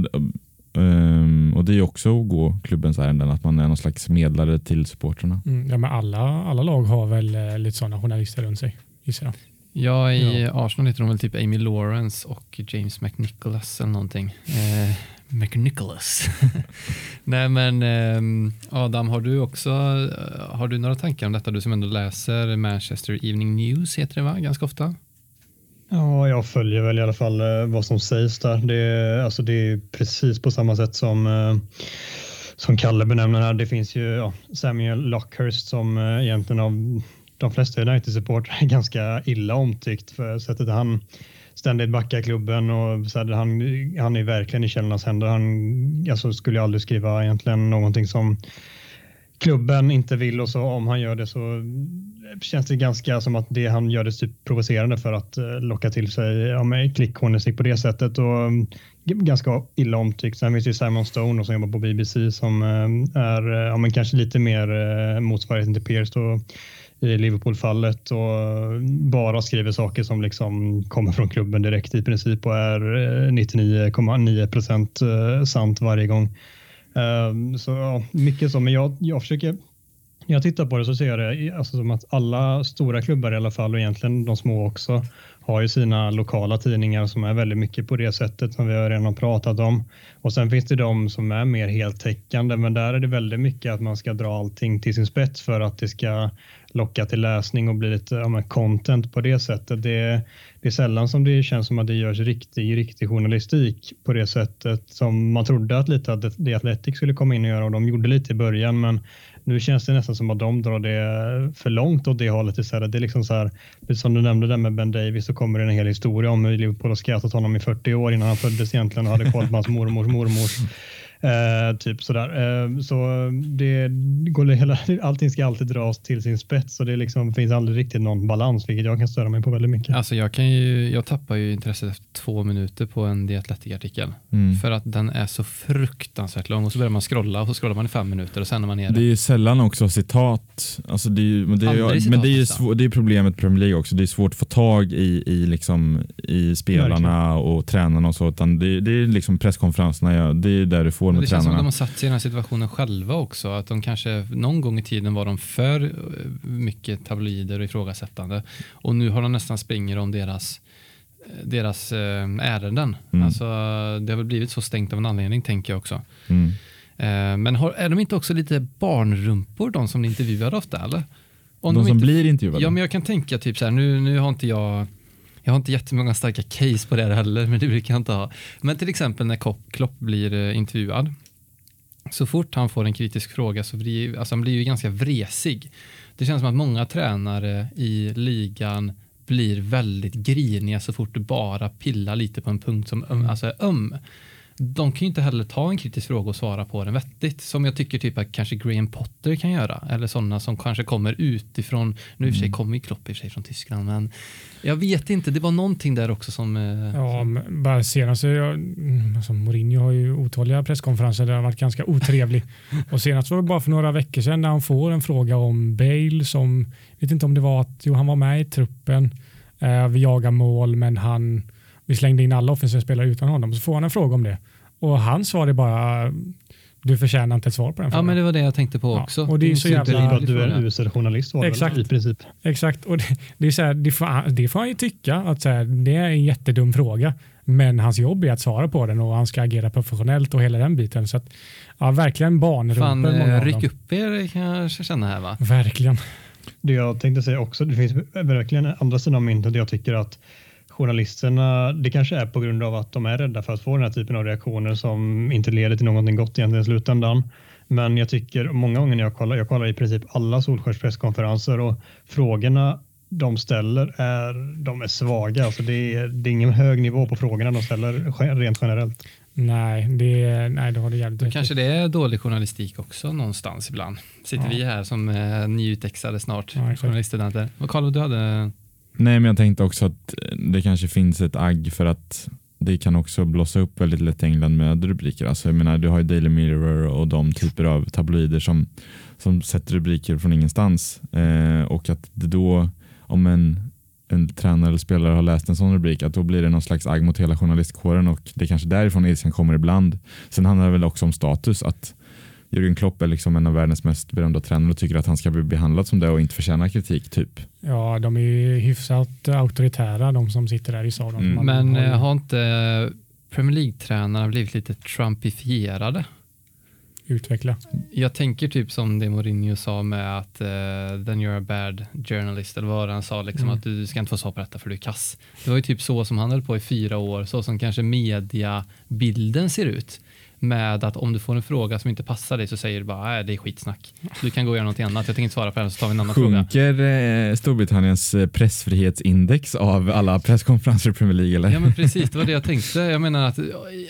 um, och Det är också att gå klubbens ärenden, att man är någon slags medlare till supporterna. Mm, ja, men alla, alla lag har väl eh, lite sådana journalister runt sig, gissar jag. Ja, i ja. Arsenal heter de väl typ Amy Lawrence och James McNicholas eller någonting. Eh, McNicholas. Nej men eh, Adam, har du också eh, har du några tankar om detta? Du som ändå läser Manchester Evening News heter det va? Ganska ofta? Ja, jag följer väl i alla fall eh, vad som sägs där. Det är, alltså det är precis på samma sätt som eh, som Kalle benämner här. Det finns ju ja, Samuel Lockhurst som eh, egentligen av de flesta United-supportrar är ganska illa omtyckt för sättet han ständigt backar klubben och så här, han, han är verkligen i källornas händer. Han alltså, skulle aldrig skriva egentligen någonting som klubben inte vill och så om han gör det så känns det ganska som att det han gör det typ provocerande för att eh, locka till sig ja, klickjournalistik på det sättet och mm, ganska illa omtyckt. Sen finns det Simon Stone som jobbar på BBC som eh, är eh, ja, men kanske lite mer motsvarigheten till Pierce då, i Liverpool-fallet och bara skriver saker som liksom kommer från klubben direkt i princip och är 99,9 procent sant varje gång. Ehm, så ja, mycket så, men jag, jag försöker när jag tittar på det så ser jag det alltså som att alla stora klubbar i alla fall och egentligen de små också har ju sina lokala tidningar som är väldigt mycket på det sättet som vi har redan pratat om. Och sen finns det de som är mer heltäckande men där är det väldigt mycket att man ska dra allting till sin spets för att det ska locka till läsning och bli lite ja, content på det sättet. Det, det är sällan som det känns som att det görs riktig, riktig journalistik på det sättet som man trodde att lite att det Athletic skulle komma in och göra och de gjorde lite i början men nu känns det nästan som att de drar det för långt åt det hållet istället. Det är liksom så här, som du nämnde där med Ben Davis så kommer det en hel historia om hur Liverpool har skrattat honom i 40 år innan han föddes egentligen och hade koll på hans mormors mormors Eh, typ sådär. Eh, så det går hela, allting ska alltid dras till sin spets och det liksom, finns aldrig riktigt någon balans, vilket jag kan störa mig på väldigt mycket. Alltså jag, kan ju, jag tappar ju intresset efter två minuter på en The artikel mm. för att den är så fruktansvärt lång och så börjar man scrolla och så scrollar man i fem minuter och sen är man nere. Det är ju sällan också citat. Alltså det är, men det är, citat, men det är, ju svår, det är problemet med Premier League också. Det är svårt att få tag i, i, liksom, i spelarna och tränarna och så. Utan det, det är liksom presskonferenserna, ja, det är där du får med tränarna som de har satt sig i den här situationen själva också. Att de kanske någon gång i tiden var de för eh, mycket tabloider och ifrågasättande. Och nu har de nästan springer om deras eh, deras eh, ärenden. Mm. Alltså, det har väl blivit så stängt av en anledning tänker jag också. Mm. Men har, är de inte också lite barnrumpor de som ni intervjuar ofta eller? Om de, de som inte, blir intervjuade? Ja men jag kan tänka typ så här, nu, nu har inte jag jag har inte jättemånga starka case på det här heller, men det brukar jag inte ha. Men till exempel när Klopp blir eh, intervjuad så fort han får en kritisk fråga så blir alltså han blir ju ganska vresig. Det känns som att många tränare i ligan blir väldigt griniga så fort du bara pillar lite på en punkt som öm, alltså är öm de kan ju inte heller ta en kritisk fråga och svara på den vettigt. Som jag tycker typ att kanske Graham Potter kan göra. Eller sådana som kanske kommer utifrån. Nu i och för sig mm. kommer ju Klopp i och för sig från Tyskland. Men jag vet inte, det var någonting där också som... Eh, ja, som... bara senast, jag, alltså Mourinho har ju otaliga presskonferenser där han varit ganska otrevlig. och senast var det bara för några veckor sedan när han får en fråga om Bale som, vet inte om det var att jo, han var med i truppen, eh, vi jagar mål men han vi slängde in alla offensiva spelare utan honom. Så får han en fråga om det. Och hans svar är bara du förtjänar inte ett svar på den frågan. Ja, men det var det jag tänkte på också. Ja, och det är så jävla... Att du är en usel journalist var Exakt. i princip. Exakt, och det, det är så här, det, får, det får han ju tycka att så här, det är en jättedum fråga. Men hans jobb är att svara på den och han ska agera professionellt och hela den biten. Så att, ja, verkligen banrumpor. Fan, ryck upp er kan jag känna här va? Verkligen. Det jag tänkte säga också, det finns verkligen andra sidan av myntet. Jag tycker att journalisterna, det kanske är på grund av att de är rädda för att få den här typen av reaktioner som inte leder till någonting gott egentligen i slutändan. Men jag tycker många gånger när jag kollar, jag kollar i princip alla Solskjaers presskonferenser och frågorna de ställer är, de är svaga. Alltså det, är, det är ingen hög nivå på frågorna de ställer rent generellt. Nej, det, nej, det har du jävligt Kanske det är dålig journalistik också någonstans ibland. Sitter ja. vi här som eh, nyutexade snart ja, journaliststudenter. Vad Carlo, du hade? Nej, men jag tänkte också att eh, det kanske finns ett agg för att det kan också blossa upp väldigt lätt i England med rubriker. Alltså, jag menar, du har ju Daily Mirror och de typer av tabloider som, som sätter rubriker från ingenstans eh, och att det då om en, en tränare eller spelare har läst en sån rubrik att då blir det någon slags agg mot hela journalistkåren och det är kanske därifrån ilskan kommer ibland. Sen handlar det väl också om status att Jürgen Klopp är liksom en av världens mest berömda tränare och tycker att han ska bli behandlad som det och inte förtjäna kritik. typ. Ja, de är ju hyfsat auktoritära de som sitter där i salen. Mm. Men har, eh, har inte Premier League-tränarna blivit lite trumpifierade? Utveckla. Jag tänker typ som det Mourinho sa med att uh, then you're a bad journalist eller vad han sa, liksom, mm. att du ska inte få svar på detta för du är kass. Det var ju typ så som han höll på i fyra år, så som kanske mediabilden ser ut med att om du får en fråga som inte passar dig så säger du bara det är skitsnack. Du kan gå och göra något annat. Jag tänker inte svara på den så tar vi en annan Sjunker fråga. Sjunker eh, Storbritanniens eh, pressfrihetsindex av alla presskonferenser i Premier League? Eller? Ja men precis, det var det jag tänkte. Jag menar att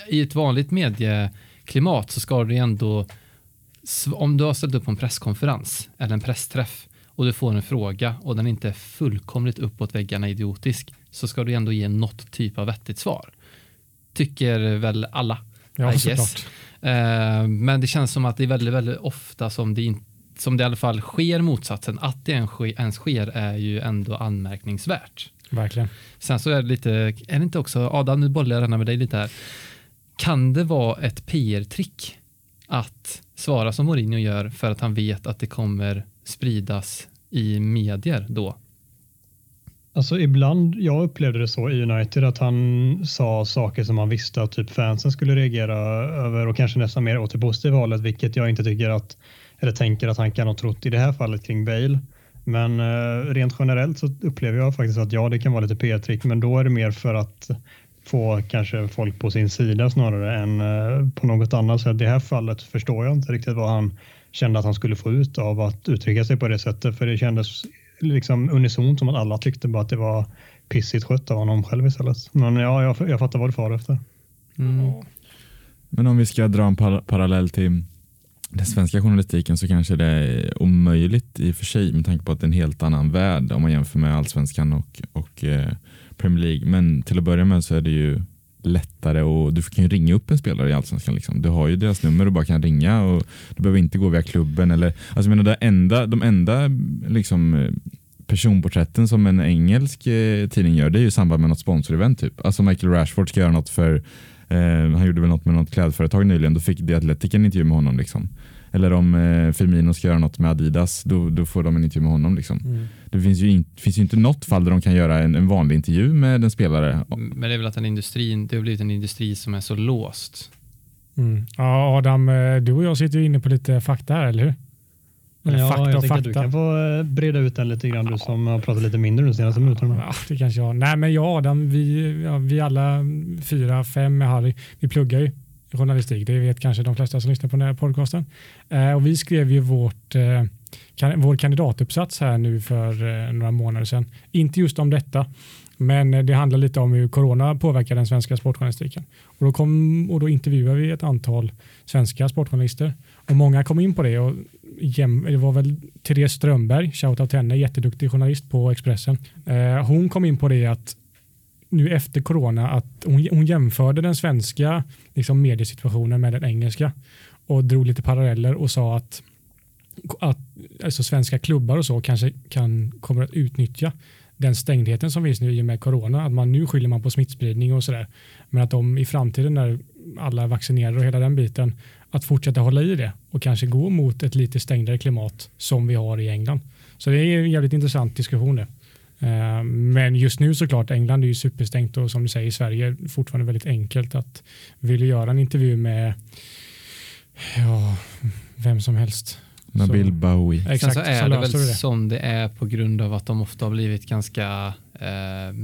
i ett vanligt medieklimat så ska du ändå om du har ställt upp på en presskonferens eller en pressträff och du får en fråga och den inte är fullkomligt uppåt väggarna idiotisk så ska du ändå ge något typ av vettigt svar. Tycker väl alla. Ja, I såklart. Uh, men det känns som att det är väldigt, väldigt ofta som det, in, som det i alla fall sker motsatsen. Att det ens sker är ju ändå anmärkningsvärt. Verkligen. Sen så är det lite, är det inte också, Adam nu bollar jag med dig lite här. Kan det vara ett PR-trick att svara som Mourinho gör för att han vet att det kommer spridas i medier då? Alltså ibland, jag upplevde det så i United att han sa saker som han visste att typ fansen skulle reagera över och kanske nästan mer åt det positiva hållet, vilket jag inte tycker att, eller tänker att han kan ha trott i det här fallet kring Bale. Men eh, rent generellt så upplever jag faktiskt att ja, det kan vara lite p-trick, men då är det mer för att få kanske folk på sin sida snarare än eh, på något annat. sätt. i det här fallet förstår jag inte riktigt vad han kände att han skulle få ut av att uttrycka sig på det sättet, för det kändes liksom unisont som att alla tyckte bara att det var pissigt skött av honom själv istället. Men ja, jag, jag fattar vad du far efter. Mm. Men om vi ska dra en par parallell till den svenska journalistiken så kanske det är omöjligt i och för sig med tanke på att det är en helt annan värld om man jämför med allsvenskan och, och eh, Premier League. Men till att börja med så är det ju lättare och du kan ju ringa upp en spelare i Allsvenskan. Liksom. Du har ju deras nummer och bara kan ringa och du behöver inte gå via klubben. Eller, alltså, menar, det enda, de enda liksom, personporträtten som en engelsk eh, tidning gör det är ju i samband med något sponsorevent. Typ. Alltså Michael Rashford ska göra något för eh, han gjorde väl något med något klädföretag nyligen. Då fick The Athletic en intervju med honom. Liksom. Eller om eh, Firmino ska göra något med Adidas, då, då får de en intervju med honom. Liksom. Mm. Det finns ju, in, finns ju inte något fall där de kan göra en, en, vanlig intervju med en spelare. Men det är väl att den industrin, det har blivit en industri som är så låst. Mm. Ja, Adam, eh, du och jag sitter ju inne på lite fakta här, eller hur? Eller ja, fakta jag tänker fakta. att du kan få eh, breda ut den lite grann, du som har pratat lite mindre de senaste minuterna. Ja, det kanske jag Nej, men jag och Adam, vi, ja, vi alla fyra, fem med Harry, vi pluggar ju journalistik. Det vet kanske de flesta som lyssnar på den här podcasten. Eh, och vi skrev ju vårt, eh, kan, vår kandidatuppsats här nu för eh, några månader sedan. Inte just om detta, men eh, det handlar lite om hur corona påverkar den svenska sportjournalistiken. Och då, kom, och då intervjuade vi ett antal svenska sportjournalister och många kom in på det. Och jäm, det var väl Therese Strömberg, shoutout till henne, jätteduktig journalist på Expressen. Eh, hon kom in på det att nu efter corona att hon, hon jämförde den svenska liksom, mediesituationen med den engelska och drog lite paralleller och sa att, att alltså, svenska klubbar och så kanske kan, kommer att utnyttja den stängdheten som finns nu i och med corona. Att man nu skyller man på smittspridning och sådär. Men att de i framtiden när alla är vaccinerade och hela den biten att fortsätta hålla i det och kanske gå mot ett lite stängdare klimat som vi har i England. Så det är en jävligt intressant diskussion det. Eh, men just nu såklart, England är ju superstängt och som du säger, Sverige är fortfarande väldigt enkelt att vilja göra en intervju med ja, vem som helst. Nabil Bowie. Exakt, Sen så är så det väl det. som det är på grund av att de ofta har blivit ganska eh,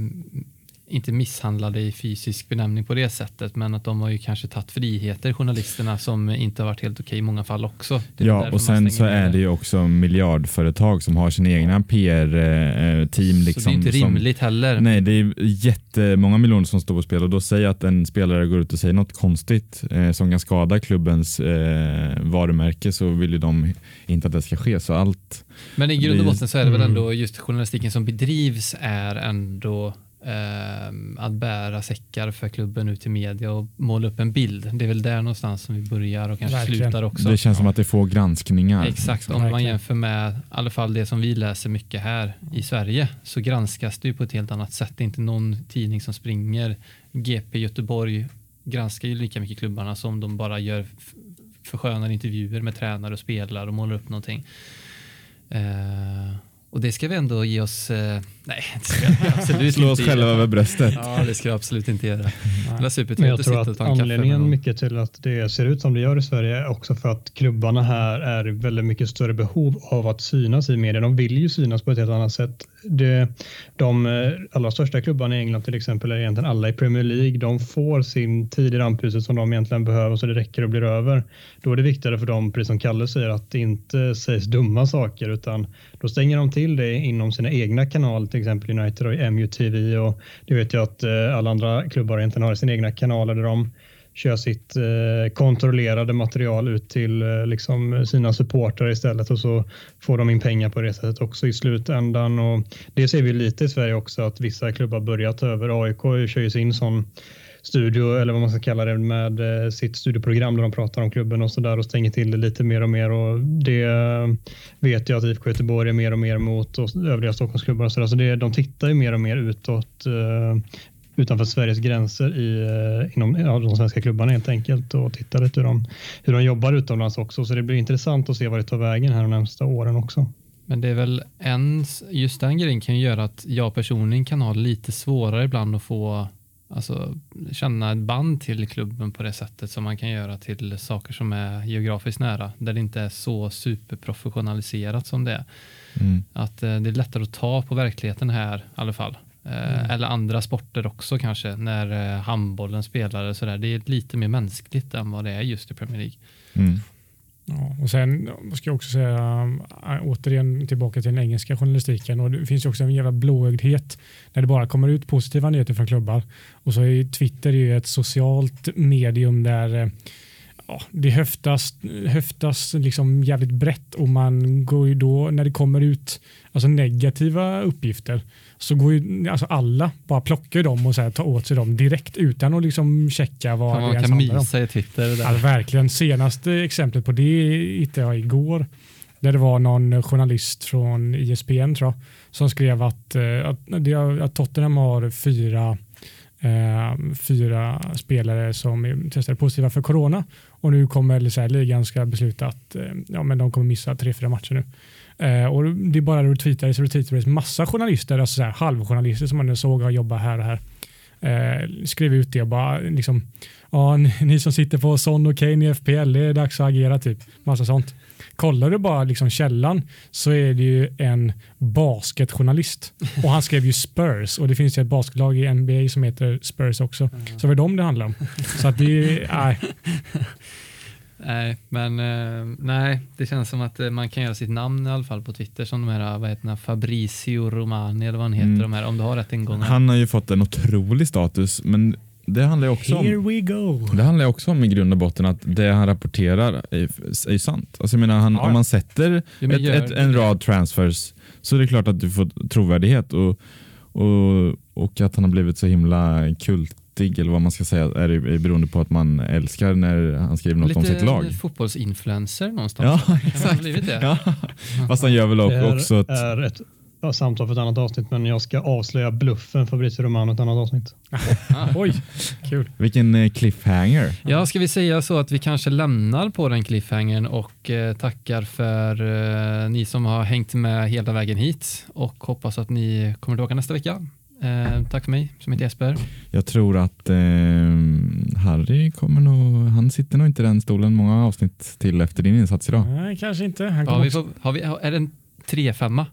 inte misshandlade i fysisk benämning på det sättet, men att de har ju kanske tagit friheter, journalisterna, som inte har varit helt okej i många fall också. Ja, och sen så är det ju också miljardföretag som har sina egna PR-team. Liksom, så det är inte rimligt som, heller. Nej, det är jättemånga miljoner som står på spel och då säger att en spelare går ut och säger något konstigt eh, som kan skada klubbens eh, varumärke så vill ju de inte att det ska ske. Så allt men i grund och botten så är det väl mm. ändå just journalistiken som bedrivs är ändå eh, att bära säckar för klubben ut i media och måla upp en bild. Det är väl där någonstans som vi börjar och kanske Verkligen. slutar också. Det känns som att det får granskningar. Exakt, om man jämför med i alla fall det som vi läser mycket här i Sverige så granskas det ju på ett helt annat sätt. Det är inte någon tidning som springer. GP Göteborg granskar ju lika mycket klubbarna som de bara gör förskönande intervjuer med tränare och spelare och målar upp någonting. Uh, och det ska vi ändå ge oss, eh, nej det ska vi absolut Slå oss själva över bröstet. Ja det ska vi absolut inte göra. Det Men jag tror att anledningen mycket till att det ser ut som det gör i Sverige är också för att klubbarna här är väldigt mycket större behov av att synas i media. De vill ju synas på ett helt annat sätt. Det, de eh, allra största klubbarna i England till exempel är egentligen alla i Premier League. De får sin tid i rampljuset som de egentligen behöver så det räcker och blir över. Då är det viktigare för dem, precis som Kalle säger, att det inte sägs dumma saker utan då stänger de till det inom sina egna kanaler, till exempel United och MUTV och det vet jag att eh, alla andra klubbar egentligen har sina egna kanaler där de kör sitt eh, kontrollerade material ut till eh, liksom sina supportrar istället och så får de in pengar på det sättet också i slutändan. Och det ser vi lite i Sverige också att vissa klubbar börjat ta över. AIK kör ju sin sån studio eller vad man ska kalla det med eh, sitt studioprogram där de pratar om klubben och så där och stänger till det lite mer och mer och det eh, vet jag att IFK Göteborg är mer och mer mot och övriga Stockholmsklubbar och så där. Så det, de tittar ju mer och mer utåt eh, utanför Sveriges gränser i, inom ja, de svenska klubbarna helt enkelt och tittar lite hur de, hur de jobbar utomlands också. Så det blir intressant att se vad det tar vägen här de närmsta åren också. Men det är väl en, just den grejen kan ju göra att jag personligen kan ha lite svårare ibland att få alltså, känna ett band till klubben på det sättet som man kan göra till saker som är geografiskt nära, där det inte är så superprofessionaliserat som det är. Mm. Att eh, det är lättare att ta på verkligheten här i alla fall. Eh, mm. Eller andra sporter också kanske, när eh, handbollen spelar. Så där. Det är lite mer mänskligt än vad det är just i Premier League. Mm. Ja, och sen ska jag också säga äh, återigen tillbaka till den engelska journalistiken. Och det finns ju också en jävla blåögdhet när det bara kommer ut positiva nyheter från klubbar. Och så är Twitter ju ett socialt medium där äh, ja, det höftas, höftas liksom jävligt brett. Och man går ju då när det kommer ut alltså negativa uppgifter så går ju alltså alla bara plockar dem och så här, tar åt sig dem direkt utan att liksom checka vad man det ens handlar om. I Twitter. Där. Alltså, verkligen. Senaste exemplet på det hittade jag igår. Där det var någon journalist från ISPN tror jag, som skrev att, eh, att, att Tottenham har fyra eh, fyra spelare som testade positiva för corona och nu kommer så här, ligan ska besluta att eh, ja, men de kommer missa tre, fyra matcher nu. Eh, och det är bara retweetades och retweetades massa journalister, alltså så här, halvjournalister som man såg har jobbat här och här. Eh, skrev ut det och bara liksom, ja, ni, ni som sitter på Son och Kane i FPL, det är dags att agera typ. Massa sånt. Kollar du bara liksom källan så är det ju en basketjournalist och han skrev ju Spurs och det finns ju ett basketlag i NBA som heter Spurs också. Så det är dem det handlar om. Så att det är, Nej, men eh, nej, det känns som att eh, man kan göra sitt namn i alla fall på Twitter som de här, vad heter det, Fabrizio Romani eller vad han heter, mm. de här, om du har rätt ingångar. Han har ju fått en otrolig status, men det handlar ju också Here om, we go. Det handlar också om i grund och botten att det han rapporterar är, är sant. Alltså jag menar, han, ja. om man sätter ett, ett, en rad transfers så är det klart att du får trovärdighet och, och, och att han har blivit så himla kult fattig eller vad man ska säga är, är beroende på att man älskar när han skriver något Lite om sitt lag. Lite fotbollsinfluencer någonstans. Ja, exakt. Det. Ja. Fast han gör väl också... Det är ett samtal för ett annat avsnitt, men jag ska avslöja bluffen Fabrizio Romano ett annat avsnitt. Oj, kul. Vilken eh, cliffhanger. Ja, ska vi säga så att vi kanske lämnar på den cliffhangern och eh, tackar för eh, ni som har hängt med hela vägen hit och hoppas att ni kommer tillbaka nästa vecka. Eh, tack för mig, som heter Jesper. Jag tror att eh, Harry kommer nog, han sitter nog inte i den stolen många avsnitt till efter din insats idag. Nej, kanske inte. Han Ja, vi också... får, har vi, är det en tre-femma?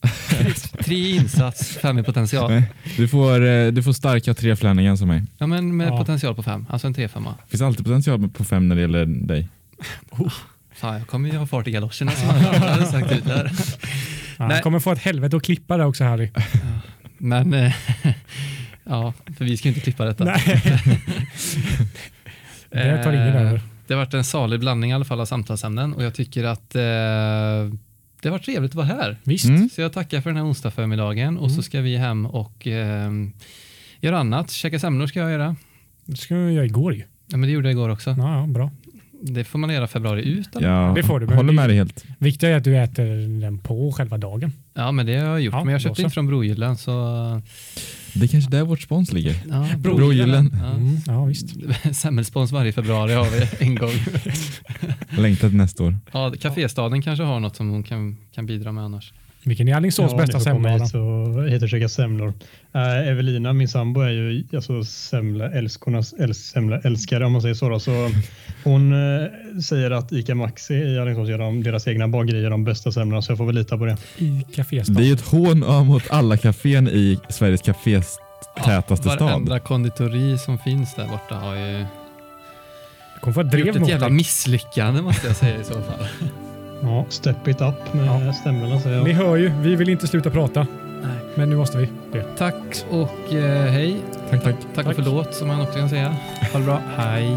Tre insats, fem i potential. Nej, Du får, eh, du får starka tre Flanagan som mig. Ja, men med Ja. potential på fem, alltså en tre-femma. Det finns alltid potential på fem när det gäller dig. Fan, jag kommer ju ha fart i galoscherna som jag hade sagt ut där. Han Nej. kommer få ett helvete att klippa det också Harry. Men eh, ja, för vi ska ju inte klippa detta. Nej. Det tar ingen Eh, över. Det har varit en salig blandning i alla fall av samtalsämnen och jag tycker att eh, det har varit trevligt att vara här. Visst. Mm. Så jag tackar för den här onsdag förmiddagen och så ska vi hem och eh, göra annat. Käka semlor ska jag göra. Det ska jag göra igår ju. Ja, men det gjorde jag igår också. Ja, ja, bra. Det får man göra februari ut. Eller? Ja, Det får du, men håller med dig helt. Viktigt är att du äter den på själva dagen. Ja, men det har jag gjort. Ja, men jag köpte inte från Brogyllen så... Det är kanske där vårt spons ligger. Ja, Brogyllen. Ja. Mm, ja, visst. Semmelspons varje februari har vi en gång. Längtar till nästa år. Ja, Caféstaden kanske har något som hon kan, kan bidra med annars. Vilken är Alingsås Ja, bästa och, hit och käka semlor. Äh, Evelina, min sambo, är ju alltså semla, älskornas äls, semla älskare om man säger så. Då. så hon eh, säger att ICA Maxi i Alingsås gör de, deras egna bagerier de bästa semlorna så jag får väl lita på det. I Caféstaden. Det är ju ett hån ja, mot alla kafén i Sveriges kafés tätaste Varenda stad. konditori som finns där borta har ju få ett drev gjort ett jävla dig. misslyckande måste jag säga i så fall. Ja, step it up med Ja. semlorna säger Ni jag. hör ju, vi vill inte sluta prata. Nej. Men nu måste vi det. Tack och eh, hej. Tack, tack. Tack, Tack. och förlåt som man också kan säga. Ha det bra. Hej.